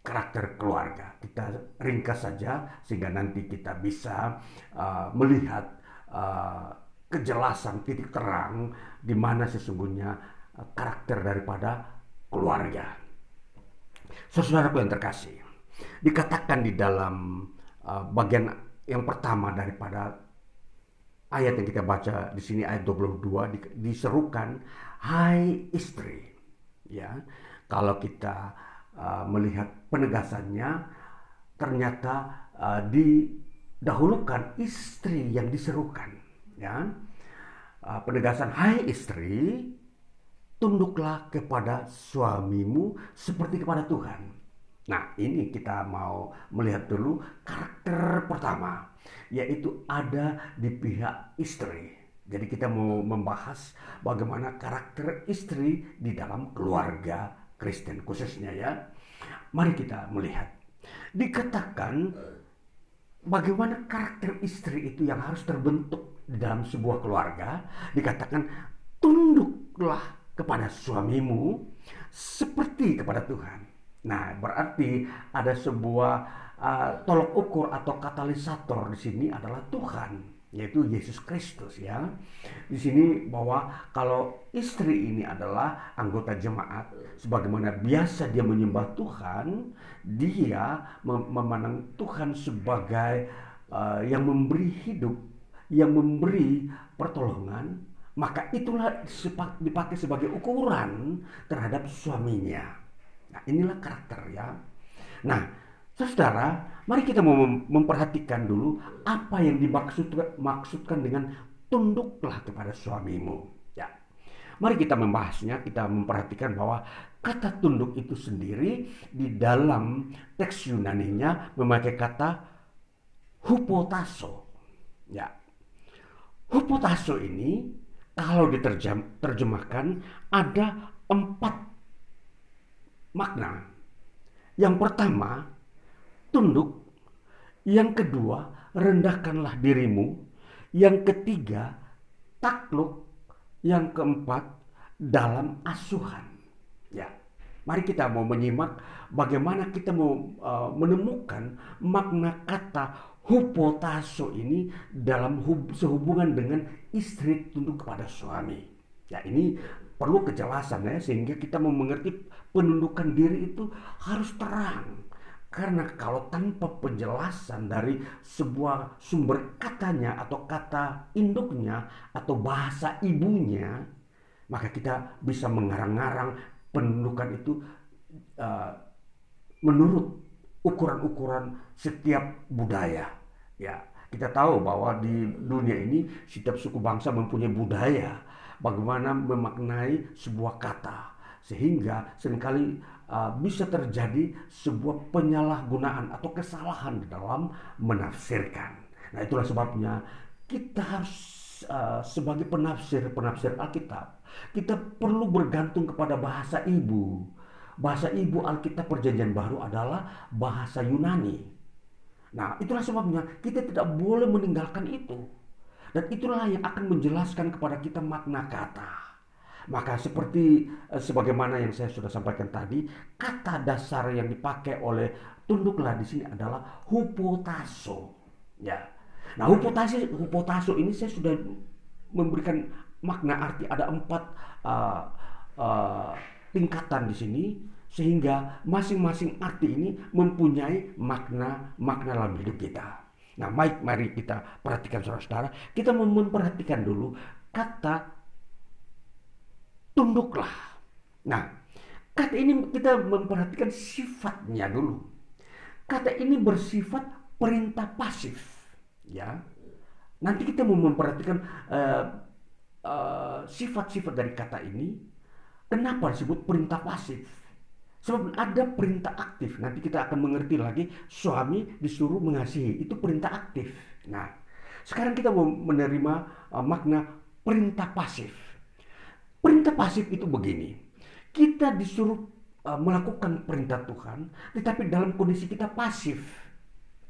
S2: karakter keluarga. Kita ringkas saja sehingga nanti kita bisa uh, melihat kejelasan titik terang di mana sesungguhnya uh, karakter daripada keluarga. Saudaraku yang terkasih, dikatakan di dalam uh, bagian yang pertama daripada ayat yang kita baca di sini ayat 22 diserukan hai istri. Ya, kalau kita uh, melihat penegasannya ternyata uh, didahulukan istri yang diserukan, ya uh, penegasan hai istri tunduklah kepada suamimu seperti kepada Tuhan. Nah, ini kita mau melihat dulu karakter pertama, yaitu ada di pihak istri. Jadi kita mau membahas bagaimana karakter istri di dalam keluarga Kristen khususnya ya. Mari kita melihat. Dikatakan bagaimana karakter istri itu yang harus terbentuk dalam sebuah keluarga. Dikatakan tunduklah kepada suamimu seperti kepada Tuhan. Nah, berarti ada sebuah uh, tolok ukur atau katalisator di sini adalah Tuhan, yaitu Yesus Kristus ya. Di sini bahwa kalau istri ini adalah anggota jemaat, sebagaimana biasa dia menyembah Tuhan, dia memandang Tuhan sebagai uh, yang memberi hidup, yang memberi pertolongan, maka itulah dipakai sebagai ukuran terhadap suaminya. Nah, inilah karakter ya. Nah, saudara, mari kita memperhatikan dulu apa yang dimaksudkan maksudkan dengan tunduklah kepada suamimu. Ya. Mari kita membahasnya, kita memperhatikan bahwa kata tunduk itu sendiri di dalam teks Yunani-nya memakai kata hupotaso. Ya. Hupotaso ini kalau diterjemahkan ada empat makna. Yang pertama, tunduk. Yang kedua, rendahkanlah dirimu. Yang ketiga, takluk. Yang keempat, dalam asuhan. Ya, mari kita mau menyimak bagaimana kita mau uh, menemukan makna kata hupotaso ini dalam hub, sehubungan dengan istri tunduk kepada suami. Ya ini perlu kejelasan ya sehingga kita mau mengerti penundukan diri itu harus terang. Karena kalau tanpa penjelasan dari sebuah sumber katanya atau kata induknya atau bahasa ibunya, maka kita bisa mengarang-arang penundukan itu uh, menurut ukuran-ukuran setiap budaya. Ya, kita tahu bahwa di dunia ini setiap suku bangsa mempunyai budaya bagaimana memaknai sebuah kata sehingga sering kali uh, bisa terjadi sebuah penyalahgunaan atau kesalahan dalam menafsirkan. Nah, itulah sebabnya kita harus uh, sebagai penafsir penafsir Alkitab kita perlu bergantung kepada bahasa ibu Bahasa ibu Alkitab Perjanjian Baru adalah bahasa Yunani. Nah, itulah sebabnya kita tidak boleh meninggalkan itu. Dan itulah yang akan menjelaskan kepada kita makna kata. Maka seperti eh, sebagaimana yang saya sudah sampaikan tadi, kata dasar yang dipakai oleh tunduklah di sini adalah hupotaso. Ya. Nah, hupotaso hupotaso ini saya sudah memberikan makna arti ada empat uh, tingkatan di sini sehingga masing-masing arti ini mempunyai makna-makna dalam hidup kita. Nah, baik mari kita perhatikan saudara-saudara. Kita memperhatikan dulu kata tunduklah. Nah, kata ini kita memperhatikan sifatnya dulu. Kata ini bersifat perintah pasif, ya. Nanti kita mau memperhatikan uh, uh, sifat-sifat dari kata ini. Kenapa disebut perintah pasif? Sebab ada perintah aktif. Nanti kita akan mengerti lagi suami disuruh mengasihi. Itu perintah aktif. Nah, sekarang kita mau menerima uh, makna perintah pasif. Perintah pasif itu begini. Kita disuruh uh, melakukan perintah Tuhan, tetapi dalam kondisi kita pasif.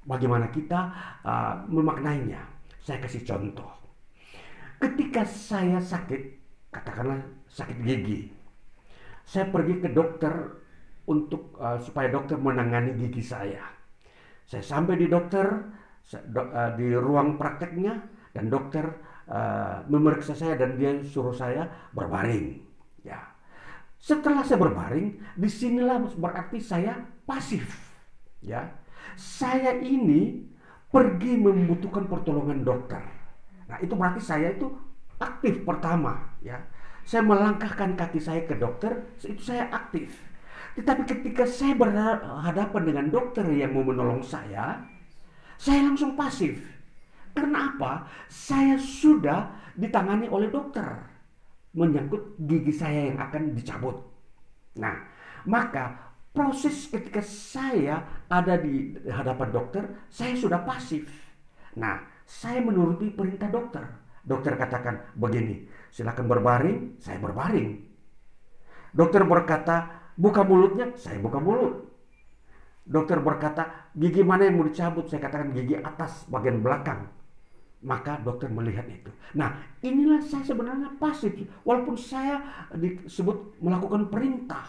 S2: Bagaimana kita uh, memaknainya? Saya kasih contoh. Ketika saya sakit, katakanlah sakit gigi, saya pergi ke dokter untuk uh, supaya dokter menangani gigi saya. Saya sampai di dokter do, uh, di ruang prakteknya dan dokter uh, memeriksa saya dan dia suruh saya berbaring. Ya. Setelah saya berbaring, di sinilah berarti saya pasif. Ya. Saya ini pergi membutuhkan pertolongan dokter. Nah, itu berarti saya itu aktif pertama, ya. Saya melangkahkan kaki saya ke dokter, itu saya aktif tetapi ketika saya berhadapan dengan dokter yang mau menolong saya, saya langsung pasif. Karena apa? Saya sudah ditangani oleh dokter menyangkut gigi saya yang akan dicabut. Nah, maka proses ketika saya ada di hadapan dokter, saya sudah pasif. Nah, saya menuruti perintah dokter. Dokter katakan begini, silakan berbaring, saya berbaring. Dokter berkata, Buka mulutnya, saya buka mulut. Dokter berkata, gigi mana yang mau dicabut? Saya katakan gigi atas bagian belakang. Maka dokter melihat itu. Nah, inilah saya sebenarnya pasif. Walaupun saya disebut melakukan perintah.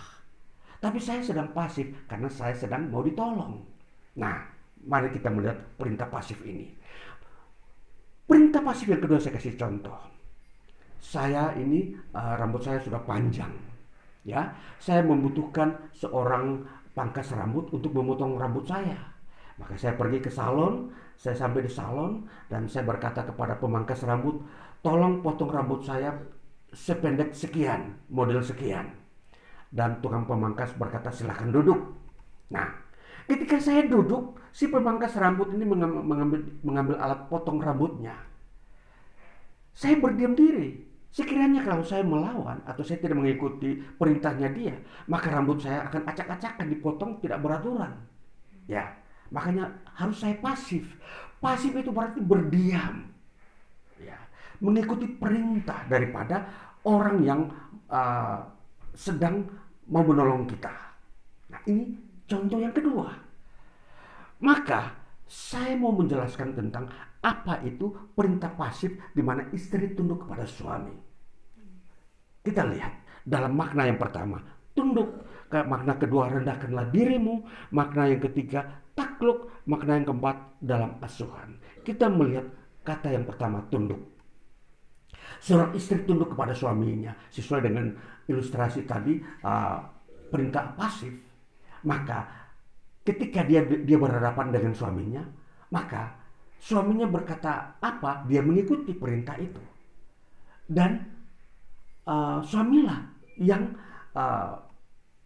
S2: Tapi saya sedang pasif karena saya sedang mau ditolong. Nah, mari kita melihat perintah pasif ini. Perintah pasif yang kedua saya kasih contoh. Saya ini uh, rambut saya sudah panjang ya. Saya membutuhkan seorang pangkas rambut untuk memotong rambut saya. Maka saya pergi ke salon saya sampai di salon dan saya berkata kepada pemangkas rambut tolong potong rambut saya sependek sekian model sekian. Dan tukang pemangkas berkata silahkan duduk. Nah ketika saya duduk si pemangkas rambut ini mengambil, mengambil alat potong rambutnya. Saya berdiam diri Sekiranya kalau saya melawan atau saya tidak mengikuti perintahnya dia, maka rambut saya akan acak-acakan dipotong tidak beraturan. Ya, makanya harus saya pasif. Pasif itu berarti berdiam. Ya, mengikuti perintah daripada orang yang uh, sedang mau menolong kita. Nah, ini contoh yang kedua. Maka saya mau menjelaskan tentang apa itu perintah pasif di mana istri tunduk kepada suami. Kita lihat dalam makna yang pertama, tunduk. Makna kedua, rendahkanlah dirimu. Makna yang ketiga, takluk. Makna yang keempat, dalam asuhan. Kita melihat kata yang pertama, tunduk. Seorang istri tunduk kepada suaminya sesuai dengan ilustrasi tadi uh, perintah pasif. Maka ketika dia dia berhadapan dengan suaminya, maka Suaminya berkata apa, dia mengikuti perintah itu. Dan uh, suamilah yang uh,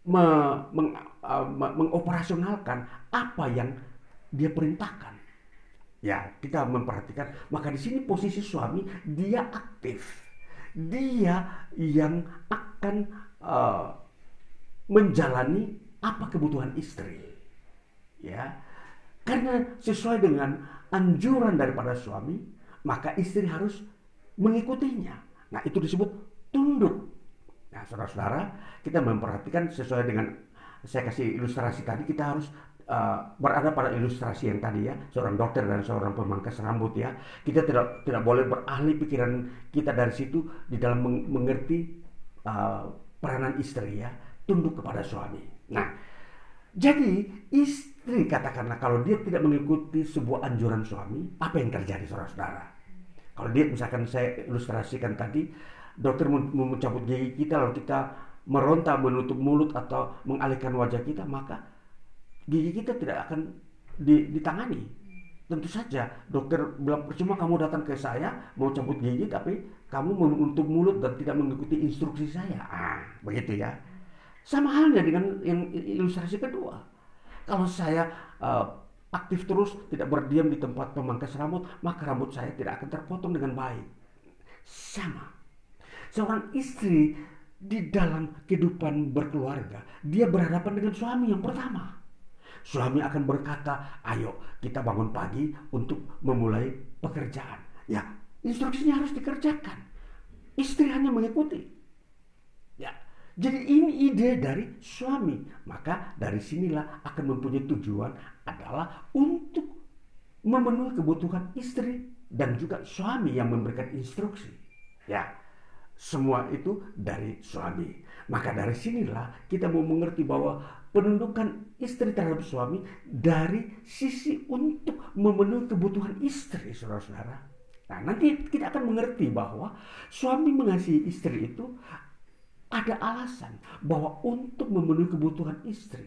S2: me, meng, uh, mengoperasionalkan apa yang dia perintahkan. Ya, kita memperhatikan. Maka di sini posisi suami dia aktif, dia yang akan uh, menjalani apa kebutuhan istri. Ya, karena sesuai dengan anjuran daripada suami, maka istri harus mengikutinya. Nah, itu disebut tunduk. Nah, saudara-saudara, kita memperhatikan sesuai dengan saya kasih ilustrasi tadi, kita harus uh, berada pada ilustrasi yang tadi ya, seorang dokter dan seorang pemangkas rambut ya. Kita tidak tidak boleh berahli pikiran kita dari situ di dalam mengerti uh, peranan istri ya, tunduk kepada suami. Nah, jadi istri katakanlah kalau dia tidak mengikuti sebuah anjuran suami, apa yang terjadi saudara-saudara? Kalau dia misalkan saya ilustrasikan tadi, dokter mencabut gigi kita lalu kita meronta menutup mulut atau mengalihkan wajah kita, maka gigi kita tidak akan ditangani. Tentu saja dokter bilang percuma kamu datang ke saya mau cabut gigi tapi kamu menutup mulut dan tidak mengikuti instruksi saya. Ah, begitu ya. Sama halnya dengan yang ilustrasi kedua. Kalau saya uh, aktif terus, tidak berdiam di tempat pemangkas rambut, maka rambut saya tidak akan terpotong dengan baik. Sama. Seorang istri di dalam kehidupan berkeluarga, dia berhadapan dengan suami yang pertama. Suami akan berkata, ayo kita bangun pagi untuk memulai pekerjaan. Ya, instruksinya harus dikerjakan. Istri hanya mengikuti. Ya, jadi ini ide dari suami. Maka dari sinilah akan mempunyai tujuan adalah untuk memenuhi kebutuhan istri dan juga suami yang memberikan instruksi. Ya, semua itu dari suami. Maka dari sinilah kita mau mengerti bahwa penundukan istri terhadap suami dari sisi untuk memenuhi kebutuhan istri, saudara-saudara. Nah, nanti kita akan mengerti bahwa suami mengasihi istri itu ada alasan bahwa untuk memenuhi kebutuhan istri.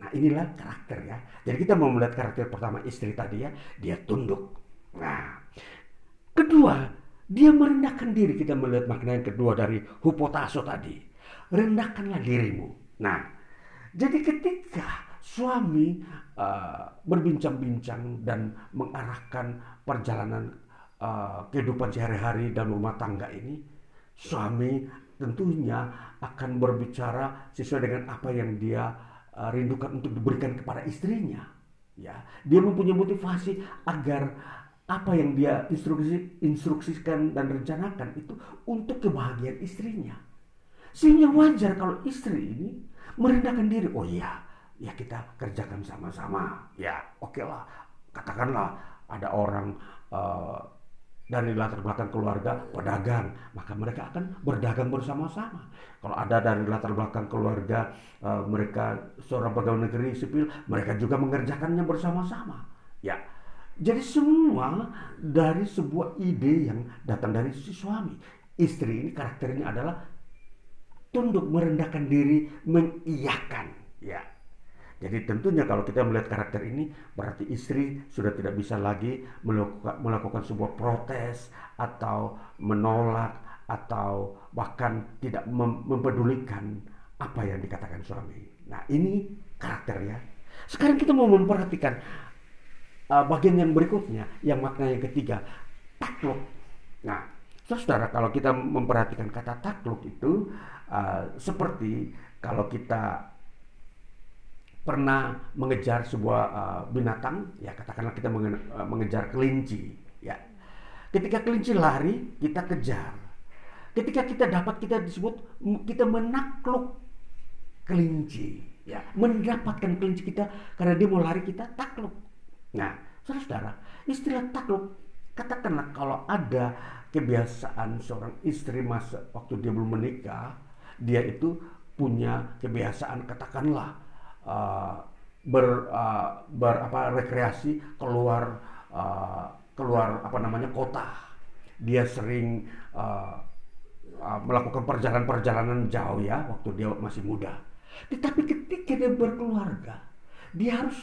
S2: Nah, inilah karakter ya. Jadi kita mau melihat karakter pertama istri tadi ya, dia tunduk. Nah, kedua, dia merendahkan diri. Kita melihat makna yang kedua dari hupotaso tadi. Rendahkanlah dirimu. Nah, jadi ketika suami uh, berbincang-bincang dan mengarahkan perjalanan uh, kehidupan sehari-hari dan rumah tangga ini, suami tentunya akan berbicara sesuai dengan apa yang dia uh, rindukan untuk diberikan kepada istrinya. Ya, dia mempunyai motivasi agar apa yang dia instruksi, instruksikan dan rencanakan itu untuk kebahagiaan istrinya. Sehingga wajar kalau istri ini merendahkan diri. Oh iya, ya kita kerjakan sama-sama. Ya, oke okay lah. Katakanlah ada orang uh, dari latar belakang keluarga pedagang, maka mereka akan berdagang bersama-sama. Kalau ada dari latar belakang keluarga uh, mereka seorang pegawai negeri sipil, mereka juga mengerjakannya bersama-sama. Jadi semua dari sebuah ide yang datang dari si suami. Istri ini karakternya adalah tunduk merendahkan diri mengiyakan ya jadi tentunya kalau kita melihat karakter ini berarti istri sudah tidak bisa lagi melakukan, melakukan sebuah protes atau menolak atau bahkan tidak mem mempedulikan apa yang dikatakan suami. Nah ini karakter ya. Sekarang kita mau memperhatikan uh, bagian yang berikutnya yang makna yang ketiga takluk. Nah saudara kalau kita memperhatikan kata takluk itu uh, seperti kalau kita pernah mengejar sebuah uh, binatang, ya katakanlah kita menge mengejar kelinci, ya. Ketika kelinci lari, kita kejar. Ketika kita dapat kita disebut kita menakluk kelinci, ya, mendapatkan kelinci kita karena dia mau lari kita takluk. Nah, saudara-saudara, istilah takluk katakanlah kalau ada kebiasaan seorang istri masa waktu dia belum menikah dia itu punya kebiasaan katakanlah uh, ber, uh, ber apa rekreasi keluar uh, keluar apa namanya kota. Dia sering melakukan perjalanan-perjalanan jauh ya waktu dia masih muda. Tetapi ketika dia berkeluarga dia harus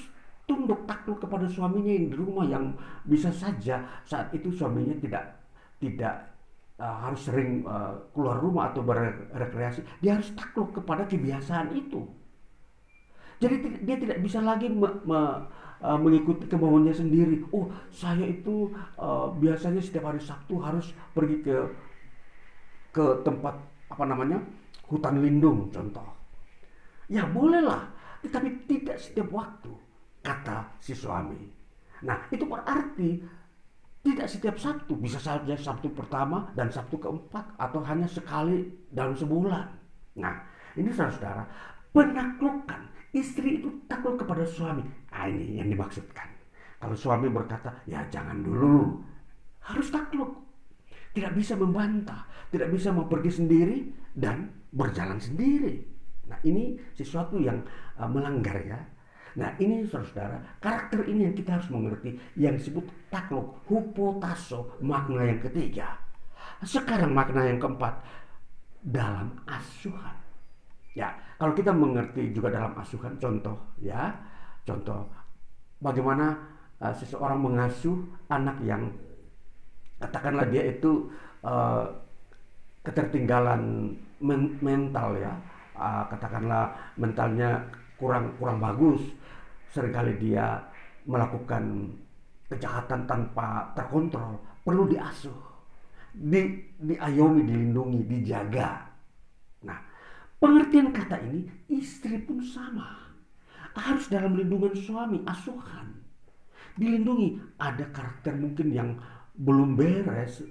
S2: tunduk takluk kepada suaminya yang di rumah yang bisa saja saat itu suaminya tidak tidak uh, harus sering uh, keluar rumah atau berrekreasi, dia harus takluk kepada kebiasaan itu. Jadi dia tidak bisa lagi me, me, uh, mengikuti kemauannya sendiri. Oh, saya itu uh, biasanya setiap hari Sabtu harus pergi ke ke tempat apa namanya hutan lindung contoh. Ya bolehlah, tetapi tidak setiap waktu kata si suami. Nah itu berarti tidak setiap Sabtu, bisa saja Sabtu pertama dan Sabtu keempat atau hanya sekali dalam sebulan. Nah, ini saudara-saudara, penaklukan istri itu takluk kepada suami. Nah, ini yang dimaksudkan. Kalau suami berkata, ya jangan dulu, harus takluk. Tidak bisa membantah, tidak bisa mau pergi sendiri dan berjalan sendiri. Nah, ini sesuatu yang uh, melanggar ya Nah ini saudara-saudara, karakter ini yang kita harus mengerti yang disebut takluk, hupotaso, makna yang ketiga. Sekarang makna yang keempat, dalam asuhan. Ya, kalau kita mengerti juga dalam asuhan contoh ya, contoh bagaimana uh, seseorang mengasuh anak yang katakanlah dia itu uh, ketertinggalan men mental ya, uh, katakanlah mentalnya kurang kurang bagus, sering kali dia melakukan kejahatan tanpa terkontrol, perlu diasuh, di diayomi, dilindungi, dijaga. Nah, Pengertian kata ini, istri pun sama. Harus dalam lindungan suami, asuhan. Dilindungi. Ada karakter mungkin yang belum beres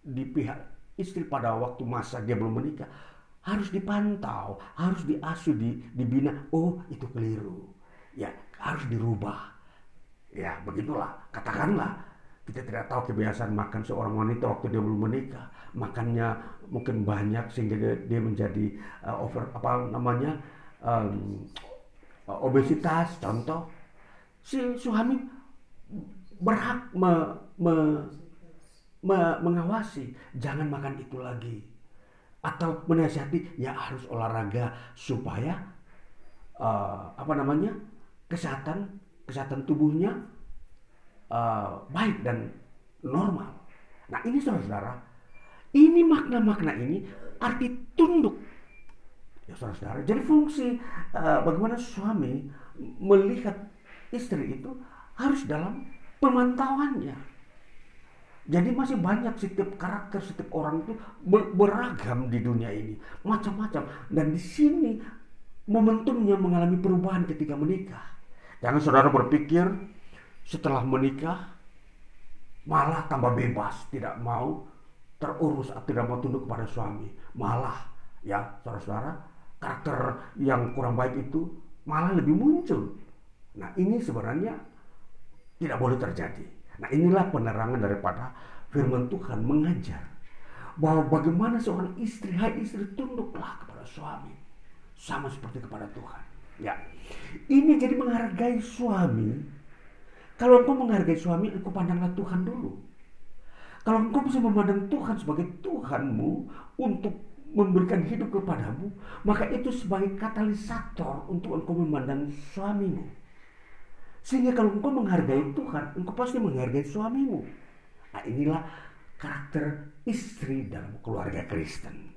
S2: di pihak istri pada waktu masa dia belum menikah. Harus dipantau, harus diasuh, di, dibina. Oh, itu keliru. Ya, harus dirubah. Ya, begitulah. Katakanlah, kita tidak tahu kebiasaan makan seorang wanita waktu dia belum menikah makannya mungkin banyak sehingga dia, menjadi uh, over apa namanya um, obesitas contoh si suami berhak me, me, me, mengawasi jangan makan itu lagi atau menasihati ya harus olahraga supaya uh, apa namanya kesehatan kesehatan tubuhnya uh, baik dan normal. Nah ini saudara-saudara ini makna-makna ini arti tunduk. Ya saudara-saudara, jadi fungsi uh, bagaimana suami melihat istri itu harus dalam pemantauannya. Jadi masih banyak setiap karakter setiap orang itu beragam di dunia ini, macam-macam. Dan di sini momentumnya mengalami perubahan ketika menikah. Jangan saudara berpikir setelah menikah malah tambah bebas, tidak mau terurus atau tidak mau tunduk kepada suami. Malah ya saudara-saudara karakter yang kurang baik itu malah lebih muncul. Nah ini sebenarnya tidak boleh terjadi. Nah inilah penerangan daripada firman Tuhan mengajar bahwa bagaimana seorang istri, hai istri tunduklah kepada suami sama seperti kepada Tuhan. Ya, ini jadi menghargai suami. Kalau engkau menghargai suami, engkau pandanglah Tuhan dulu. Kalau engkau bisa memandang Tuhan sebagai Tuhanmu untuk memberikan hidup kepadamu, maka itu sebagai katalisator untuk engkau memandang suamimu. Sehingga kalau engkau menghargai Tuhan, engkau pasti menghargai suamimu. Nah inilah karakter istri dalam keluarga Kristen.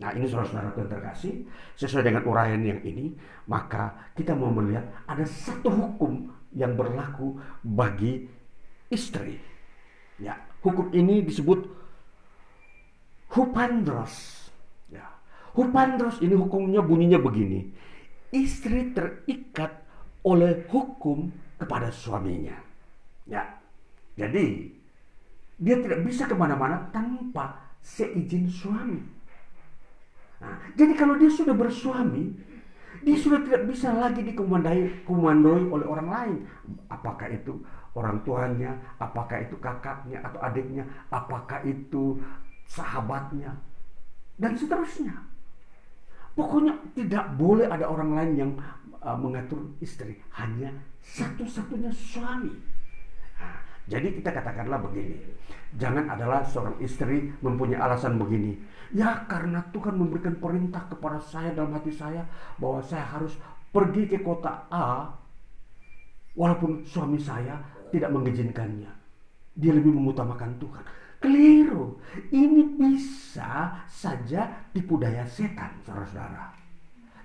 S2: Nah ini saudara-saudara yang terkasih, sesuai dengan uraian yang ini, maka kita mau melihat ada satu hukum yang berlaku bagi istri. Ya, hukum ini disebut hupandros. Ya. Hupandros ini hukumnya bunyinya begini. Istri terikat oleh hukum kepada suaminya. Ya. Jadi dia tidak bisa ke mana-mana tanpa seizin suami. Nah, jadi kalau dia sudah bersuami, dia sudah tidak bisa lagi dikomandoi komandoi oleh orang lain. Apakah itu orang tuanya, apakah itu kakaknya atau adiknya, apakah itu sahabatnya, dan seterusnya. Pokoknya tidak boleh ada orang lain yang uh, mengatur istri, hanya satu-satunya suami. Jadi kita katakanlah begini, jangan adalah seorang istri mempunyai alasan begini. Ya karena Tuhan memberikan perintah kepada saya dalam hati saya bahwa saya harus pergi ke kota A walaupun suami saya tidak mengizinkannya. Dia lebih mengutamakan Tuhan. Keliru. Ini bisa saja tipu daya setan, saudara-saudara.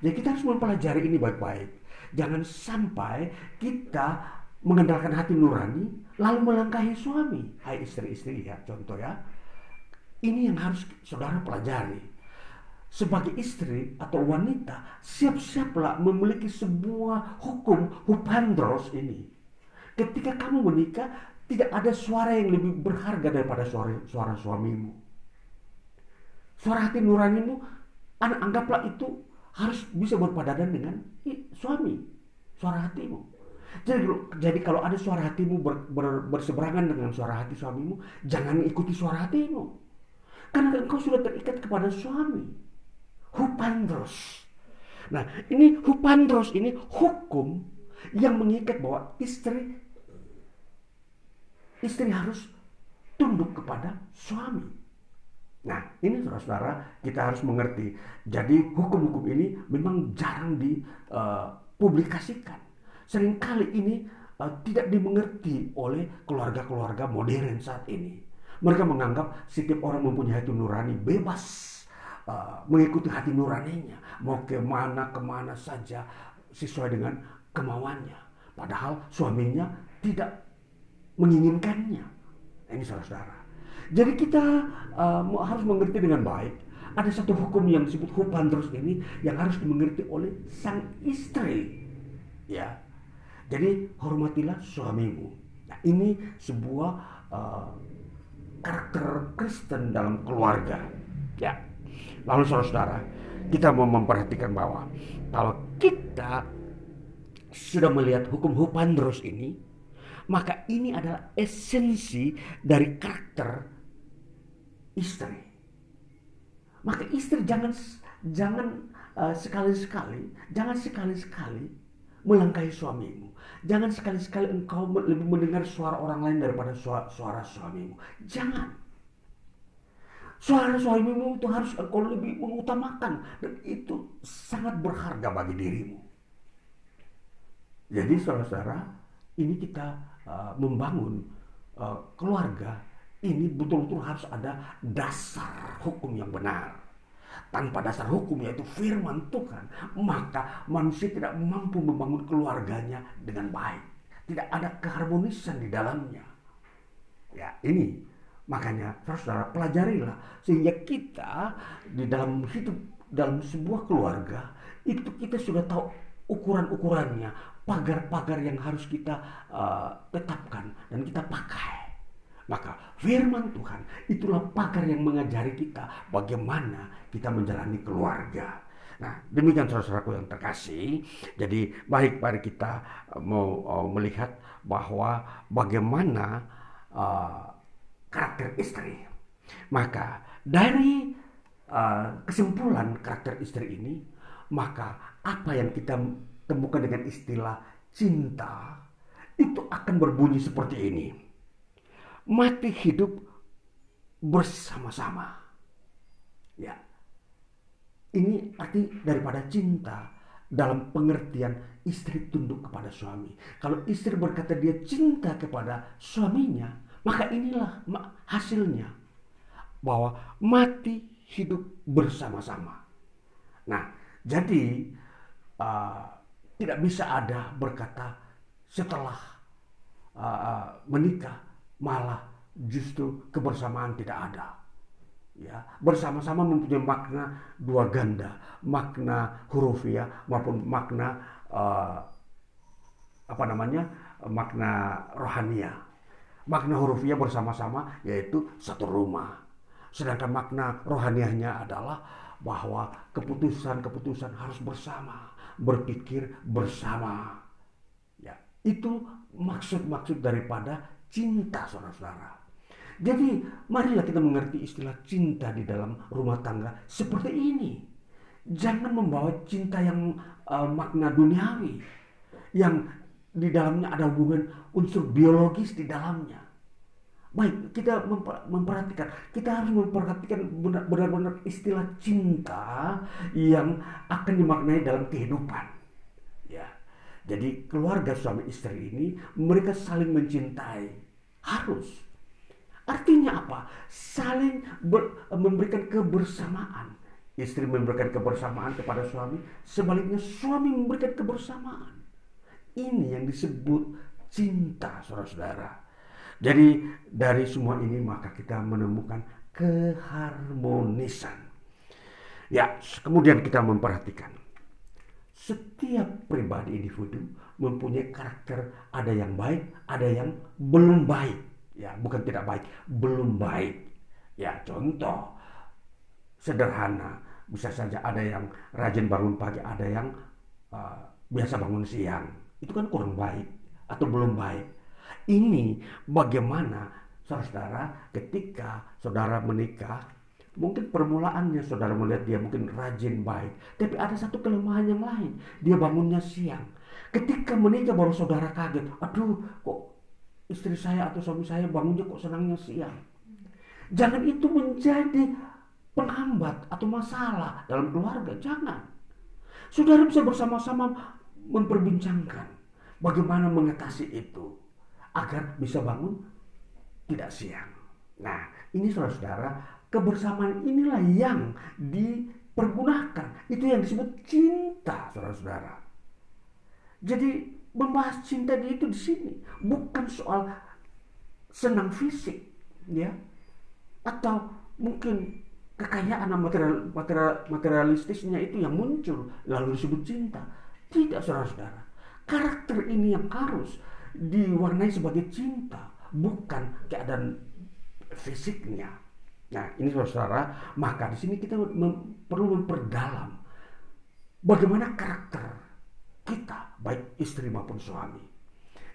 S2: Jadi kita harus mempelajari ini baik-baik. Jangan sampai kita mengandalkan hati nurani lalu melangkahi suami. Hai istri-istri ya, contoh ya. Ini yang harus saudara pelajari. Sebagai istri atau wanita, siap-siaplah memiliki sebuah hukum hupandros ini Ketika kamu menikah, tidak ada suara yang lebih berharga daripada suara, suara suamimu. Suara hati nuranimu, anak anggaplah itu harus bisa berpadanan dengan suami, suara hatimu. Jadi, jadi kalau ada suara hatimu ber, ber, berseberangan dengan suara hati suamimu, jangan ikuti suara hatimu. Karena engkau sudah terikat kepada suami. Hupandros. Nah, ini hupandros ini hukum yang mengikat bahwa istri istri harus tunduk kepada suami. Nah, ini saudara-saudara kita harus mengerti. Jadi hukum-hukum ini memang jarang dipublikasikan. Seringkali ini uh, tidak dimengerti oleh keluarga-keluarga modern saat ini. Mereka menganggap setiap orang mempunyai hati nurani bebas uh, mengikuti hati nuraninya, mau ke mana ke mana saja sesuai dengan kemauannya. Padahal suaminya tidak menginginkannya. Ini saudara-saudara. Jadi kita uh, harus mengerti dengan baik. Ada satu hukum yang disebut hukum terus ini yang harus dimengerti oleh sang istri. Ya, jadi hormatilah suamimu. Nah, ini sebuah uh, karakter Kristen dalam keluarga. Ya. Lalu saudara-saudara, kita mau memperhatikan bahwa kalau kita sudah melihat hukum terus ini, maka ini adalah esensi dari karakter istri. Maka istri jangan jangan uh, sekali-sekali, jangan sekali-sekali melangkahi suamimu. Jangan sekali-sekali engkau lebih mendengar suara orang lain daripada suara, suara suamimu. Jangan. Suara suamimu itu harus engkau lebih mengutamakan dan itu sangat berharga bagi dirimu. Jadi saudara-saudara, ini kita uh, membangun uh, keluarga ini betul-betul harus ada dasar hukum yang benar. Tanpa dasar hukum yaitu firman Tuhan, maka manusia tidak mampu membangun keluarganya dengan baik. Tidak ada keharmonisan di dalamnya. Ya, ini makanya saudara pelajarilah sehingga kita di dalam hidup dalam sebuah keluarga itu kita sudah tahu ukuran-ukurannya, pagar-pagar yang harus kita uh, tetapkan dan kita pakai. Maka firman Tuhan itulah pagar yang mengajari kita bagaimana kita menjalani keluarga. Nah, demikian saudara-saudaraku yang terkasih. Jadi baik mari kita mau uh, melihat bahwa bagaimana uh, karakter istri. Maka dari uh, kesimpulan karakter istri ini, maka apa yang kita temukan dengan istilah cinta itu akan berbunyi seperti ini. Mati hidup bersama-sama. Ya. Ini arti daripada cinta dalam pengertian istri tunduk kepada suami. Kalau istri berkata dia cinta kepada suaminya, maka inilah hasilnya bahwa mati hidup bersama-sama. Nah, jadi uh, tidak bisa ada berkata setelah uh, menikah malah justru kebersamaan tidak ada. Ya, bersama-sama mempunyai makna dua ganda, makna hurufiah maupun makna uh, apa namanya makna rohania. Makna hurufiah bersama-sama yaitu satu rumah. Sedangkan makna rohaniahnya adalah bahwa keputusan-keputusan harus bersama berpikir bersama. Ya, itu maksud-maksud daripada cinta saudara-saudara. Jadi marilah kita mengerti istilah cinta di dalam rumah tangga seperti ini. Jangan membawa cinta yang uh, makna duniawi, yang di dalamnya ada hubungan unsur biologis di dalamnya. Baik, kita memperhatikan, kita harus memperhatikan benar-benar istilah cinta yang akan dimaknai dalam kehidupan. Ya. Jadi keluarga suami istri ini mereka saling mencintai. Harus. Artinya apa? Saling ber, memberikan kebersamaan. Istri memberikan kebersamaan kepada suami, sebaliknya suami memberikan kebersamaan. Ini yang disebut cinta, saudara-saudara. Jadi dari semua ini maka kita menemukan keharmonisan. Ya, kemudian kita memperhatikan setiap pribadi individu mempunyai karakter ada yang baik, ada yang belum baik. Ya, bukan tidak baik, belum baik. Ya, contoh sederhana, bisa saja ada yang rajin bangun pagi, ada yang uh, biasa bangun siang. Itu kan kurang baik atau belum baik. Ini bagaimana saudara ketika saudara menikah Mungkin permulaannya saudara melihat dia mungkin rajin baik. Tapi ada satu kelemahan yang lain. Dia bangunnya siang. Ketika menikah baru saudara kaget. Aduh kok istri saya atau suami saya bangunnya kok senangnya siang. Jangan itu menjadi penghambat atau masalah dalam keluarga. Jangan. Saudara bisa bersama-sama memperbincangkan bagaimana mengatasi itu agar bisa bangun tidak siang. Nah, ini saudara-saudara, kebersamaan inilah yang dipergunakan. Itu yang disebut cinta, saudara-saudara. Jadi membahas cinta di itu di sini bukan soal senang fisik, ya, atau mungkin kekayaan material, material, materialistisnya itu yang muncul lalu disebut cinta. Tidak saudara-saudara. Karakter ini yang harus diwarnai sebagai cinta, bukan keadaan fisiknya. Nah, ini saudara, maka di sini kita perlu memperdalam bagaimana karakter kita, baik istri maupun suami.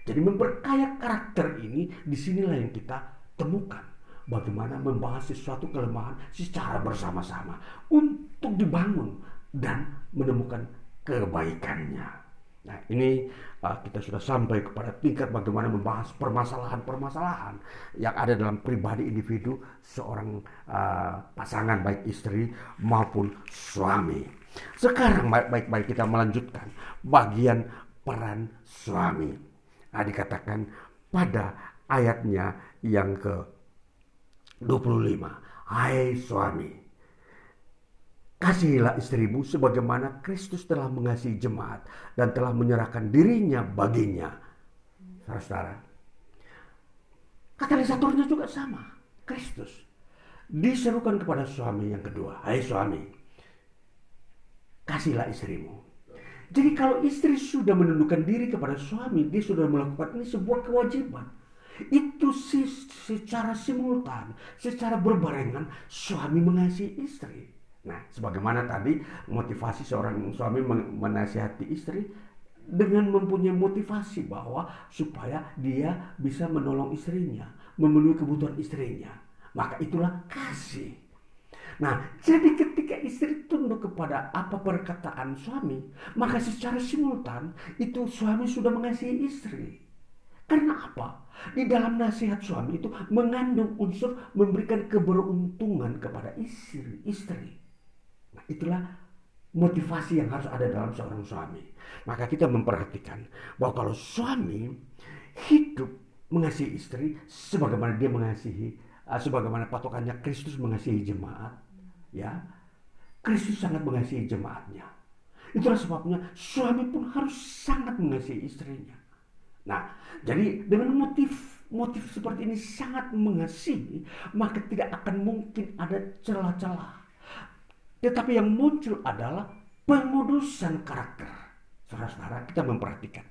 S2: Jadi memperkaya karakter ini, di sinilah yang kita temukan bagaimana membahas sesuatu kelemahan secara bersama-sama untuk dibangun dan menemukan kebaikannya. Nah, ini uh, kita sudah sampai kepada tingkat bagaimana membahas permasalahan-permasalahan yang ada dalam pribadi individu seorang uh, pasangan baik istri maupun suami. Sekarang baik-baik kita melanjutkan bagian peran suami. Nah, dikatakan pada ayatnya yang ke 25. Hai suami, kasihilah istrimu sebagaimana Kristus telah mengasihi jemaat dan telah menyerahkan dirinya baginya. Saudara, katalisatornya juga sama, Kristus. Diserukan kepada suami yang kedua, hai suami, kasihlah istrimu. Jadi kalau istri sudah menundukkan diri kepada suami, dia sudah melakukan ini sebuah kewajiban itu secara simultan, secara berbarengan suami mengasihi istri. Nah, sebagaimana tadi motivasi seorang suami menasihati istri dengan mempunyai motivasi bahwa supaya dia bisa menolong istrinya, memenuhi kebutuhan istrinya. Maka itulah kasih. Nah, jadi ketika istri tunduk kepada apa perkataan suami, maka secara simultan itu suami sudah mengasihi istri. Karena apa? Di dalam nasihat suami itu mengandung unsur memberikan keberuntungan kepada istri. istri. Nah, itulah motivasi yang harus ada dalam seorang suami. Maka kita memperhatikan bahwa kalau suami hidup mengasihi istri sebagaimana dia mengasihi uh, sebagaimana patokannya Kristus mengasihi jemaat, ya. Kristus sangat mengasihi jemaatnya. Itulah sebabnya suami pun harus sangat mengasihi istrinya. Nah, jadi dengan motif motif seperti ini sangat mengasihi, maka tidak akan mungkin ada celah-celah. Tetapi yang muncul adalah pengudusan karakter. Saudara-saudara, kita memperhatikan.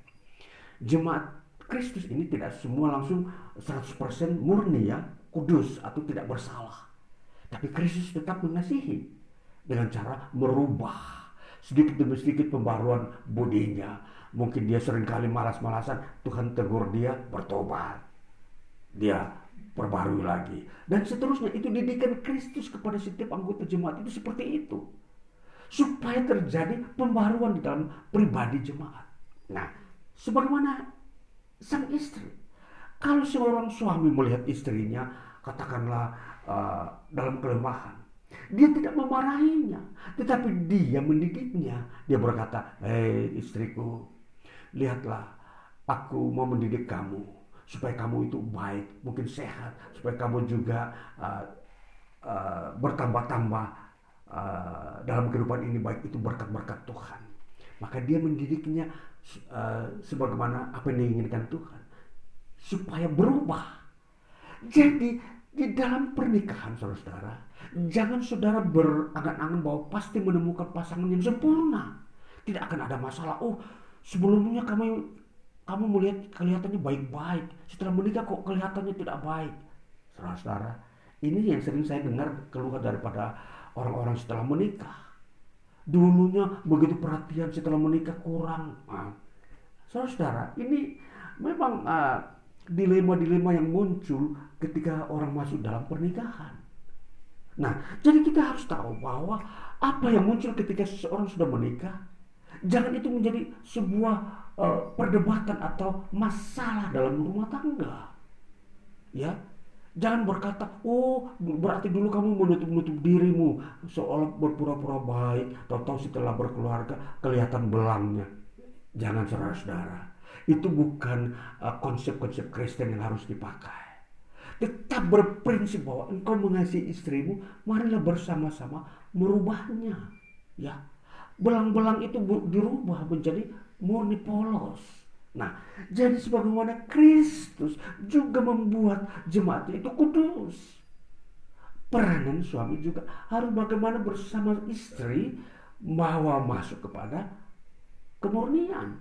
S2: Jemaat Kristus ini tidak semua langsung 100% murni ya, kudus atau tidak bersalah. Tapi Kristus tetap mengasihi dengan cara merubah sedikit demi sedikit pembaruan budinya, Mungkin dia sering kali malas-malasan, Tuhan tegur dia bertobat. Dia perbarui lagi. Dan seterusnya itu didikan Kristus kepada setiap anggota jemaat itu seperti itu. Supaya terjadi pembaruan di dalam pribadi jemaat. Nah, sebagaimana sang istri. Kalau seorang suami melihat istrinya, katakanlah uh, dalam kelemahan, dia tidak memarahinya, tetapi dia mendidiknya. Dia berkata, "Hei istriku, lihatlah aku mau mendidik kamu supaya kamu itu baik, mungkin sehat, supaya kamu juga uh, uh, bertambah-tambah uh, dalam kehidupan ini baik itu berkat-berkat Tuhan. Maka dia mendidiknya uh, sebagaimana apa yang diinginkan Tuhan supaya berubah. Jadi di dalam pernikahan saudara-saudara, jangan saudara berangan-angan bahwa pasti menemukan pasangan yang sempurna. Tidak akan ada masalah. Oh, Sebelumnya kamu kamu melihat kelihatannya baik-baik. Setelah menikah kok kelihatannya tidak baik. Saudara-saudara, ini yang sering saya dengar keluar daripada orang-orang setelah menikah. Dulunya begitu perhatian setelah menikah kurang. Nah, saudara-saudara, ini memang ah, dilema-dilema yang muncul ketika orang masuk dalam pernikahan. Nah, jadi kita harus tahu bahwa apa yang muncul ketika seseorang sudah menikah Jangan itu menjadi sebuah uh, perdebatan atau masalah dalam rumah tangga. Ya. Jangan berkata, oh berarti dulu kamu menutup-nutup dirimu seolah berpura-pura baik, tahu-tahu setelah berkeluarga kelihatan belangnya. Jangan saudara-saudara. Itu bukan uh, konsep-konsep Kristen yang harus dipakai. Tetap berprinsip bahwa engkau mengasihi istrimu, marilah bersama-sama merubahnya. Ya, belang-belang itu dirubah menjadi murni polos Nah, jadi sebagaimana Kristus juga membuat jemaat itu kudus. Peranan suami juga harus bagaimana bersama istri bahwa masuk kepada kemurnian.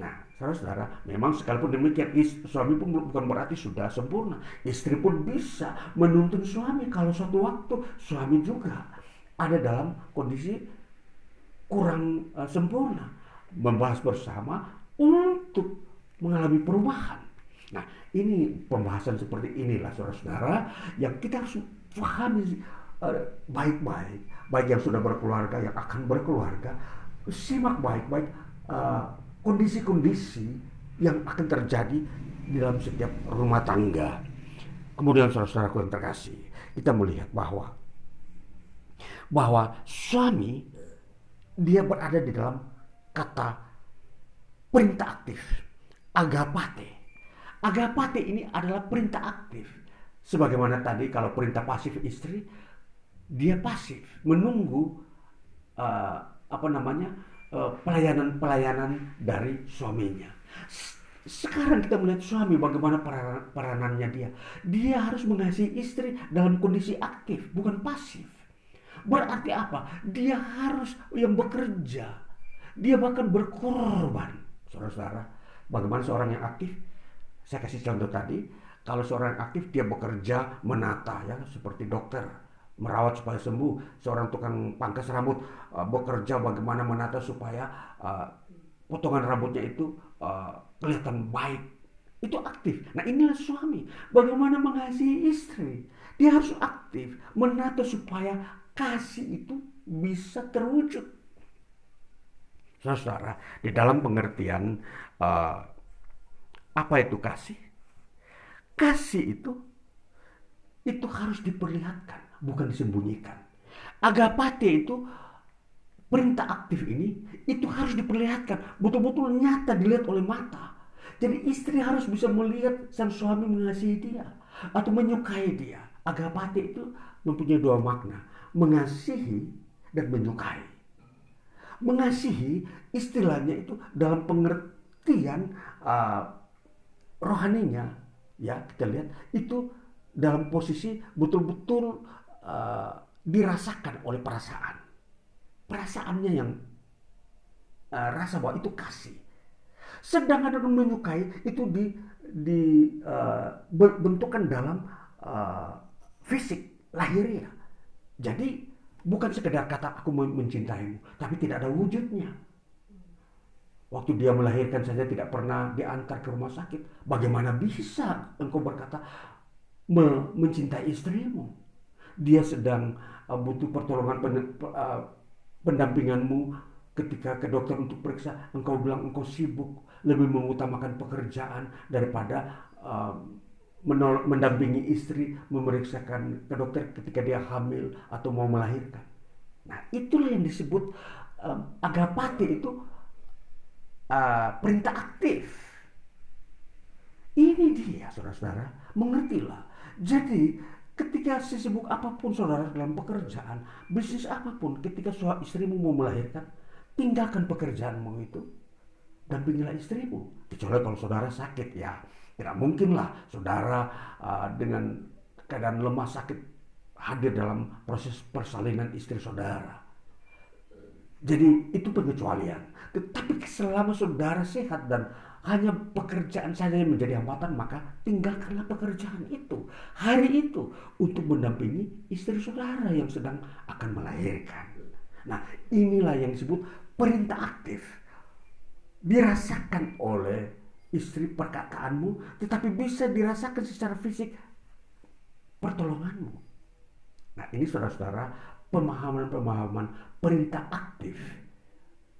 S2: Nah, saudara-saudara, memang sekalipun demikian suami pun bukan berarti sudah sempurna. Istri pun bisa menuntun suami kalau suatu waktu suami juga ada dalam kondisi kurang uh, sempurna. Membahas bersama untuk mengalami perubahan. Nah, ini pembahasan seperti inilah saudara-saudara yang kita harus pahami eh, baik-baik, baik yang sudah berkeluarga, yang akan berkeluarga, simak baik-baik uh, kondisi-kondisi yang akan terjadi di dalam setiap rumah tangga. Kemudian saudara-saudaraku yang terkasih, kita melihat bahwa bahwa suami dia berada di dalam kata perintah aktif. Agapate. Agapate ini adalah perintah aktif. Sebagaimana tadi kalau perintah pasif istri, dia pasif, menunggu uh, apa namanya pelayanan-pelayanan uh, dari suaminya. Sekarang kita melihat suami bagaimana peranannya dia. Dia harus mengasihi istri dalam kondisi aktif, bukan pasif. Berarti apa? Dia harus yang bekerja. Dia bahkan berkorban saudara-saudara. Bagaimana seorang yang aktif? Saya kasih contoh tadi, kalau seorang yang aktif dia bekerja menata ya seperti dokter merawat supaya sembuh. Seorang tukang pangkas rambut uh, bekerja bagaimana menata supaya uh, potongan rambutnya itu uh, kelihatan baik. Itu aktif. Nah inilah suami. Bagaimana mengasihi istri? Dia harus aktif menata supaya kasih itu bisa terwujud. Saudara, di dalam pengertian uh, apa itu kasih? Kasih itu itu harus diperlihatkan, bukan disembunyikan. Agapate itu perintah aktif ini itu harus diperlihatkan, betul-betul nyata dilihat oleh mata. Jadi istri harus bisa melihat sang suami mengasihi dia atau menyukai dia. Agapate itu mempunyai dua makna, mengasihi dan menyukai mengasihi istilahnya itu dalam pengertian uh, rohaninya ya kita lihat itu dalam posisi betul-betul uh, dirasakan oleh perasaan perasaannya yang uh, rasa bahwa itu kasih sedangkan dengan menyukai itu di uh, dalam uh, fisik lahiriah jadi Bukan sekedar kata aku mencintaimu, tapi tidak ada wujudnya. Waktu dia melahirkan saja tidak pernah diantar ke rumah sakit. Bagaimana bisa engkau berkata mencintai istrimu? Dia sedang uh, butuh pertolongan uh, pendampinganmu ketika ke dokter untuk periksa. Engkau bilang engkau sibuk, lebih mengutamakan pekerjaan daripada uh, mendampingi istri memeriksakan ke dokter ketika dia hamil atau mau melahirkan. Nah itulah yang disebut um, agapati itu uh, perintah aktif. Ini dia saudara-saudara, mengertilah. Jadi ketika sesibuk apa pun saudara dalam pekerjaan, bisnis apa pun, ketika suami istrimu mau melahirkan, tinggalkan pekerjaanmu itu. Dampingilah istrimu. Kecuali kalau saudara sakit ya tidak mungkinlah saudara uh, dengan keadaan lemah sakit hadir dalam proses persalinan istri saudara. Jadi itu pengecualian. Tetapi selama saudara sehat dan hanya pekerjaan saja yang menjadi hambatan, maka tinggalkanlah pekerjaan itu. Hari itu untuk mendampingi istri saudara yang sedang akan melahirkan. Nah inilah yang disebut perintah aktif. Dirasakan oleh istri perkataanmu, tetapi bisa dirasakan secara fisik pertolonganmu. Nah ini saudara-saudara pemahaman-pemahaman perintah aktif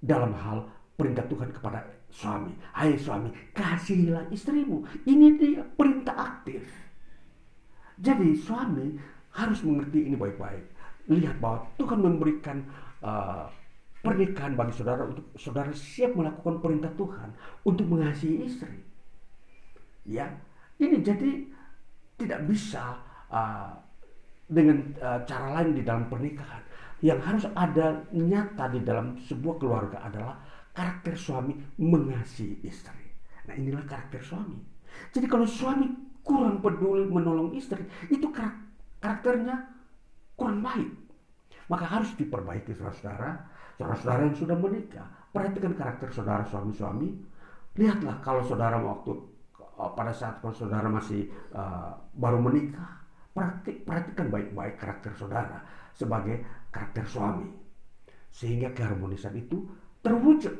S2: dalam hal perintah Tuhan kepada suami. Hai suami, kasihilah istrimu. Ini dia perintah aktif. Jadi suami harus mengerti ini baik-baik. Lihat bahwa Tuhan memberikan uh, pernikahan bagi saudara untuk saudara siap melakukan perintah Tuhan untuk mengasihi istri. Ya, ini jadi tidak bisa uh, dengan uh, cara lain di dalam pernikahan. Yang harus ada nyata di dalam sebuah keluarga adalah karakter suami mengasihi istri. Nah inilah karakter suami. Jadi kalau suami kurang peduli menolong istri, itu karakternya kurang baik. Maka harus diperbaiki saudara-saudara Saudara-saudara yang sudah menikah, perhatikan karakter saudara suami-suami. Lihatlah kalau saudara waktu uh, pada saat kalau saudara masih uh, baru menikah, perhatik, perhatikan baik-baik karakter saudara sebagai karakter suami. Sehingga keharmonisan itu terwujud.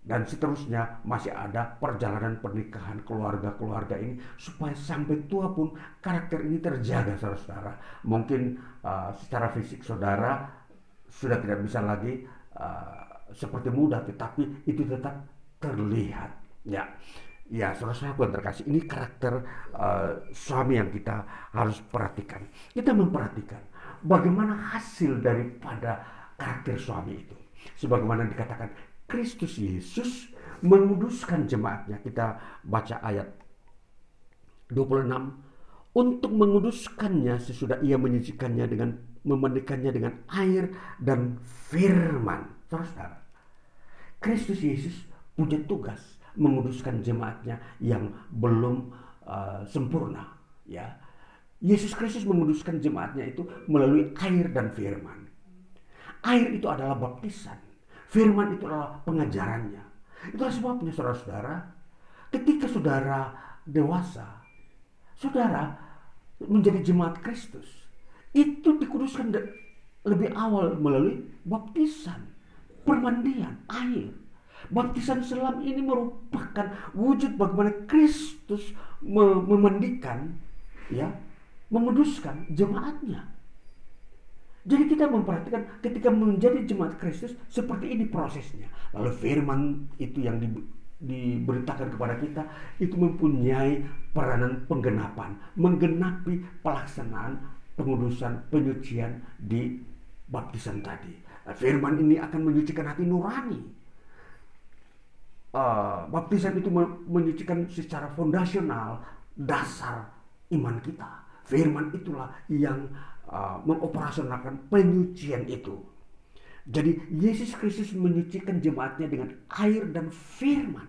S2: Dan seterusnya masih ada perjalanan pernikahan keluarga-keluarga ini supaya sampai tua pun karakter ini terjaga saudara-saudara. Mungkin uh, secara fisik saudara sudah tidak bisa lagi uh, seperti muda tetapi itu tetap terlihat ya ya saudara yang terkasih ini karakter uh, suami yang kita harus perhatikan kita memperhatikan bagaimana hasil daripada karakter suami itu sebagaimana dikatakan Kristus Yesus menguduskan jemaatnya kita baca ayat 26 untuk menguduskannya sesudah ia menyajikannya dengan memandikannya dengan air dan firman. Saudara, Kristus Yesus punya tugas menguduskan jemaatnya yang belum uh, sempurna. Ya, Yesus Kristus menguduskan jemaatnya itu melalui air dan firman. Air itu adalah baptisan. Firman itu adalah pengajarannya. Itulah sebabnya saudara-saudara, ketika saudara dewasa, saudara menjadi jemaat Kristus itu dikuduskan lebih awal melalui baptisan, permandian, air. Baptisan selam ini merupakan wujud bagaimana Kristus memandikan, ya, memuduskan jemaatnya. Jadi kita memperhatikan ketika menjadi jemaat Kristus seperti ini prosesnya. Lalu firman itu yang di, diberitakan kepada kita itu mempunyai peranan penggenapan, menggenapi pelaksanaan pengudusan penyucian di baptisan tadi. Nah, firman ini akan menyucikan hati nurani. Uh, baptisan itu menyucikan secara fondasional dasar iman kita. Firman itulah yang uh, mengoperasionalkan penyucian itu. Jadi Yesus Kristus menyucikan jemaatnya dengan air dan firman.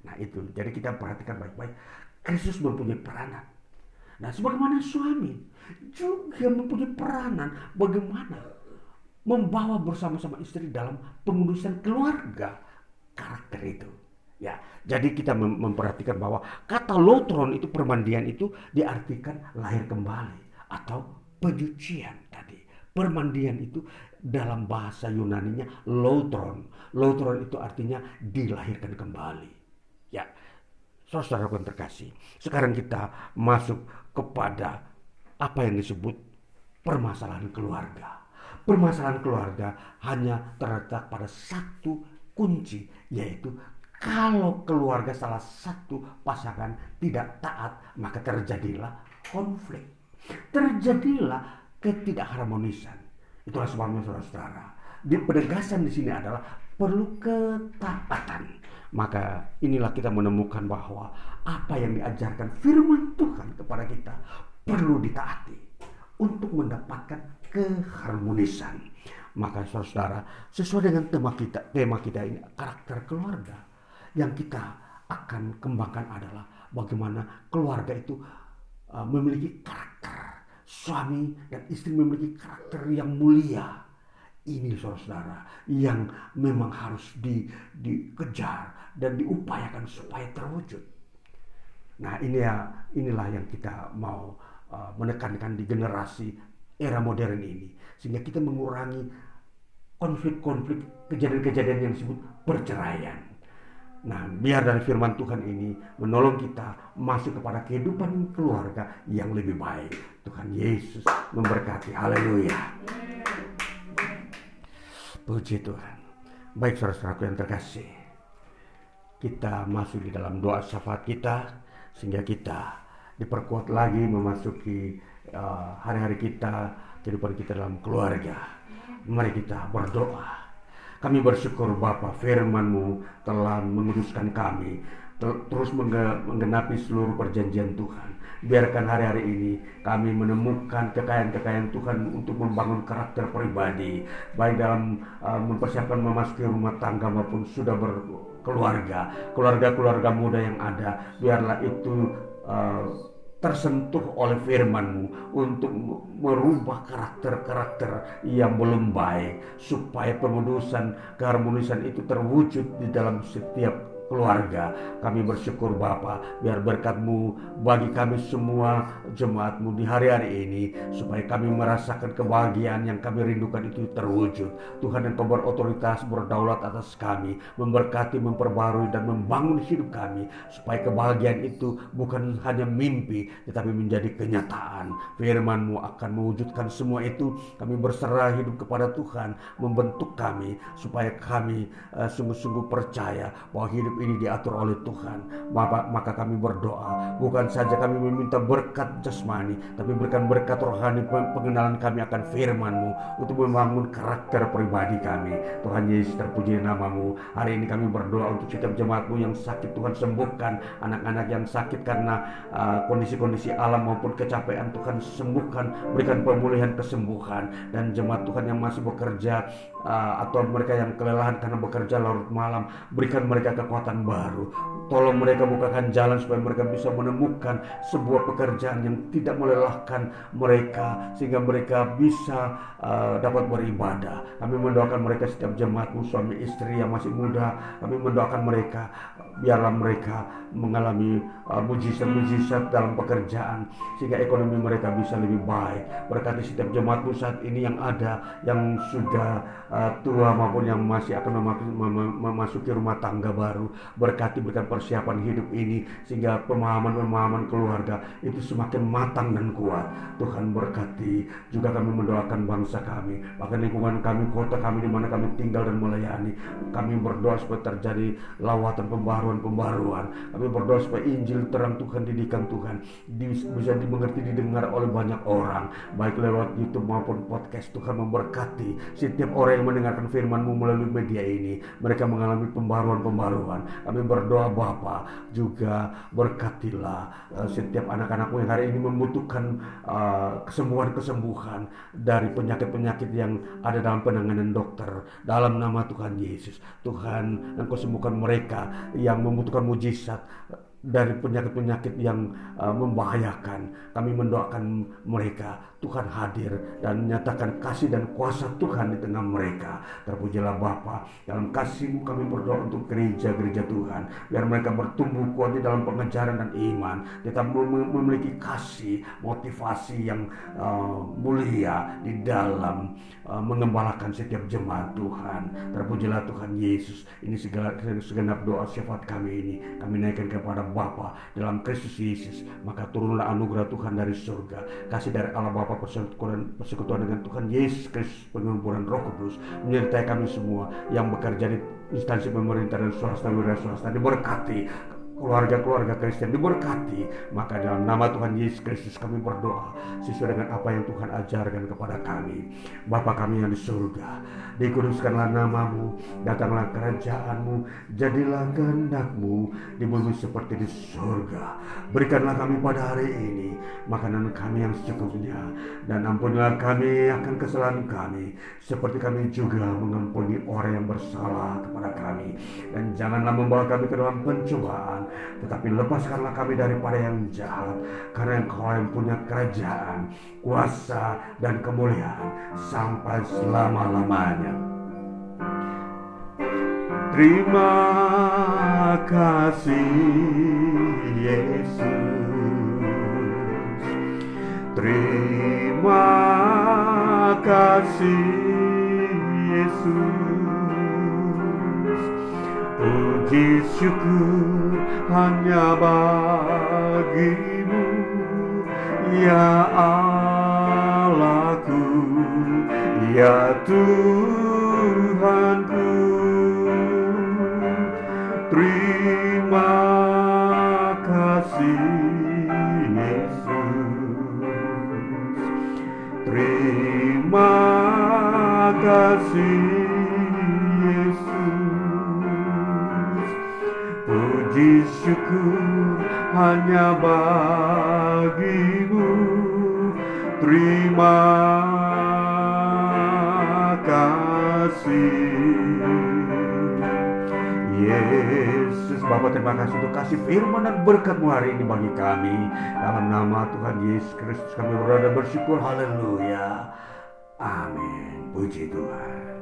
S2: Nah itu, jadi kita perhatikan baik-baik. Kristus mempunyai peranan. Nah sebagaimana suami juga mempunyai peranan bagaimana membawa bersama-sama istri dalam pengurusan keluarga karakter itu. Ya, jadi kita mem memperhatikan bahwa kata lotron itu permandian itu diartikan lahir kembali atau penyucian tadi. Permandian itu dalam bahasa Yunaninya lotron. Lotron itu artinya dilahirkan kembali. Ya, saudara yang terkasih. Sekarang kita masuk kepada apa yang disebut permasalahan keluarga. Permasalahan keluarga hanya terletak pada satu kunci, yaitu kalau keluarga salah satu pasangan tidak taat, maka terjadilah konflik. Terjadilah ketidakharmonisan. Itulah sebabnya saudara-saudara. Di penegasan di sini adalah perlu ketaatan. Maka inilah kita menemukan bahwa apa yang diajarkan firman Tuhan kepada kita perlu ditaati untuk mendapatkan keharmonisan. Maka saudara, sesuai dengan tema kita, tema kita ini karakter keluarga yang kita akan kembangkan adalah bagaimana keluarga itu uh, memiliki karakter. Suami dan istri memiliki karakter yang mulia. Ini saudara yang memang harus di, dikejar dan diupayakan supaya terwujud. Nah ini ya inilah yang kita mau Uh, menekankan di generasi era modern ini sehingga kita mengurangi konflik-konflik kejadian-kejadian yang disebut perceraian. Nah, biar dari firman Tuhan ini menolong kita masuk kepada kehidupan keluarga yang lebih baik. Tuhan Yesus memberkati. Haleluya. Puji Tuhan. Baik saudara-saudaraku yang terkasih. Kita masuk di dalam doa syafaat kita sehingga kita diperkuat lagi memasuki uh, hari-hari kita, kehidupan kita dalam keluarga. Mari kita berdoa. Kami bersyukur Bapa firman-Mu telah menguduskan kami terus menggenapi seluruh perjanjian Tuhan. Biarkan hari-hari ini kami menemukan kekayaan-kekayaan Tuhan untuk membangun karakter pribadi, baik dalam uh, mempersiapkan memasuki rumah tangga maupun sudah berkeluarga, keluarga-keluarga muda yang ada. Biarlah itu uh, tersentuh oleh firman-Mu untuk merubah karakter-karakter yang belum baik supaya pemudusan keharmonisan itu terwujud di dalam setiap keluarga. Kami bersyukur Bapa, biar berkatmu bagi kami semua jemaatmu di hari-hari ini, supaya kami merasakan kebahagiaan yang kami rindukan itu terwujud. Tuhan yang kau berotoritas berdaulat atas kami, memberkati, memperbarui, dan membangun hidup kami, supaya kebahagiaan itu bukan hanya mimpi, tetapi menjadi kenyataan. Firmanmu akan mewujudkan semua itu. Kami berserah hidup kepada Tuhan, membentuk kami, supaya kami uh, sungguh-sungguh percaya bahwa hidup ini diatur oleh Tuhan. Maka, maka kami berdoa, bukan saja kami meminta berkat jasmani, tapi berikan berkat rohani pengenalan kami akan firman-Mu untuk membangun karakter pribadi kami. Tuhan Yesus terpuji namamu. Hari ini kami berdoa untuk setiap jemaatmu yang sakit Tuhan sembuhkan. Anak-anak yang sakit karena uh, kondisi-kondisi uh, alam maupun kecapean Tuhan sembuhkan. Berikan pemulihan kesembuhan. Dan jemaat Tuhan yang masih bekerja uh, atau mereka yang kelelahan karena bekerja larut malam. Berikan mereka kekuatan kesempatan baru. Tolong mereka bukakan jalan supaya mereka bisa menemukan sebuah pekerjaan yang tidak melelahkan mereka sehingga mereka bisa uh, dapat beribadah. Kami mendoakan mereka setiap jemaatmu suami istri yang masih muda. Kami mendoakan mereka biarlah mereka mengalami uh, mujizat-mujizat dalam pekerjaan sehingga ekonomi mereka bisa lebih baik. Berkati setiap jemaatmu saat ini yang ada yang sudah uh, tua maupun yang masih akan memasuki rumah tangga baru berkati berikan persiapan hidup ini sehingga pemahaman-pemahaman keluarga itu semakin matang dan kuat. Tuhan berkati juga kami mendoakan bangsa kami, bahkan lingkungan kami, kota kami di mana kami tinggal dan melayani. Kami berdoa supaya terjadi lawatan pembaruan-pembaruan. Kami berdoa supaya Injil terang Tuhan, didikan Tuhan bisa dimengerti, didengar oleh banyak orang, baik lewat YouTube maupun podcast. Tuhan memberkati setiap orang yang mendengarkan firman-Mu melalui media ini. Mereka mengalami pembaruan-pembaruan. Kami berdoa Bapa juga berkatilah uh, setiap anak-anakmu yang hari ini membutuhkan uh, kesembuhan-kesembuhan dari penyakit-penyakit yang ada dalam penanganan dokter. Dalam nama Tuhan Yesus, Tuhan Engkau sembuhkan mereka yang membutuhkan mujizat dari penyakit-penyakit yang uh, membahayakan. Kami mendoakan mereka Tuhan hadir dan menyatakan kasih dan kuasa Tuhan di tengah mereka. Terpujilah Bapa, dalam kasihmu kami berdoa untuk gereja-gereja Tuhan, biar mereka bertumbuh kuat di dalam pengejaran dan iman, tetap memiliki kasih, motivasi yang uh, mulia di dalam mengembalakan setiap jemaat Tuhan. Terpujilah Tuhan Yesus. Ini segala segenap doa syafaat kami ini kami naikkan kepada Bapa dalam Kristus Yesus. Maka turunlah anugerah Tuhan dari surga, kasih dari Allah Bapa apa persekutuan, persekutuan dengan Tuhan Yesus Kristus pengumpulan Roh Kudus menyertai kami semua yang bekerja di instansi pemerintah dan swasta wira swasta diberkati keluarga-keluarga Kristen diberkati maka dalam nama Tuhan Yesus Kristus kami berdoa sesuai dengan apa yang Tuhan ajarkan kepada kami. Bapa kami yang di surga dikuduskanlah namamu datanglah kerajaanmu jadilah kehendakmu di bumi seperti di surga. Berikanlah kami pada hari ini makanan kami yang secukupnya dan ampunilah kami akan kesalahan kami seperti kami juga mengampuni orang yang bersalah kepada kami. Dan janganlah membawa kami ke dalam pencobaan tetapi lepaskanlah kami daripada yang jahat, karena engkau yang punya kerajaan, kuasa, dan kemuliaan sampai selama-lamanya. Terima kasih Yesus. Terima kasih Yesus. Puji syukur hanya bagimu. Ya Allahku Ya Tuhanku. Terima kasih Yesus. Terima kasih Yesus. Puji syukur hanya bagimu. Terima kasih. Yesus Bapak terima kasih untuk kasih firman dan berkatmu hari ini bagi kami. Dalam nama Tuhan Yesus Kristus kami berada bersyukur. Haleluya. Amin. Puji Tuhan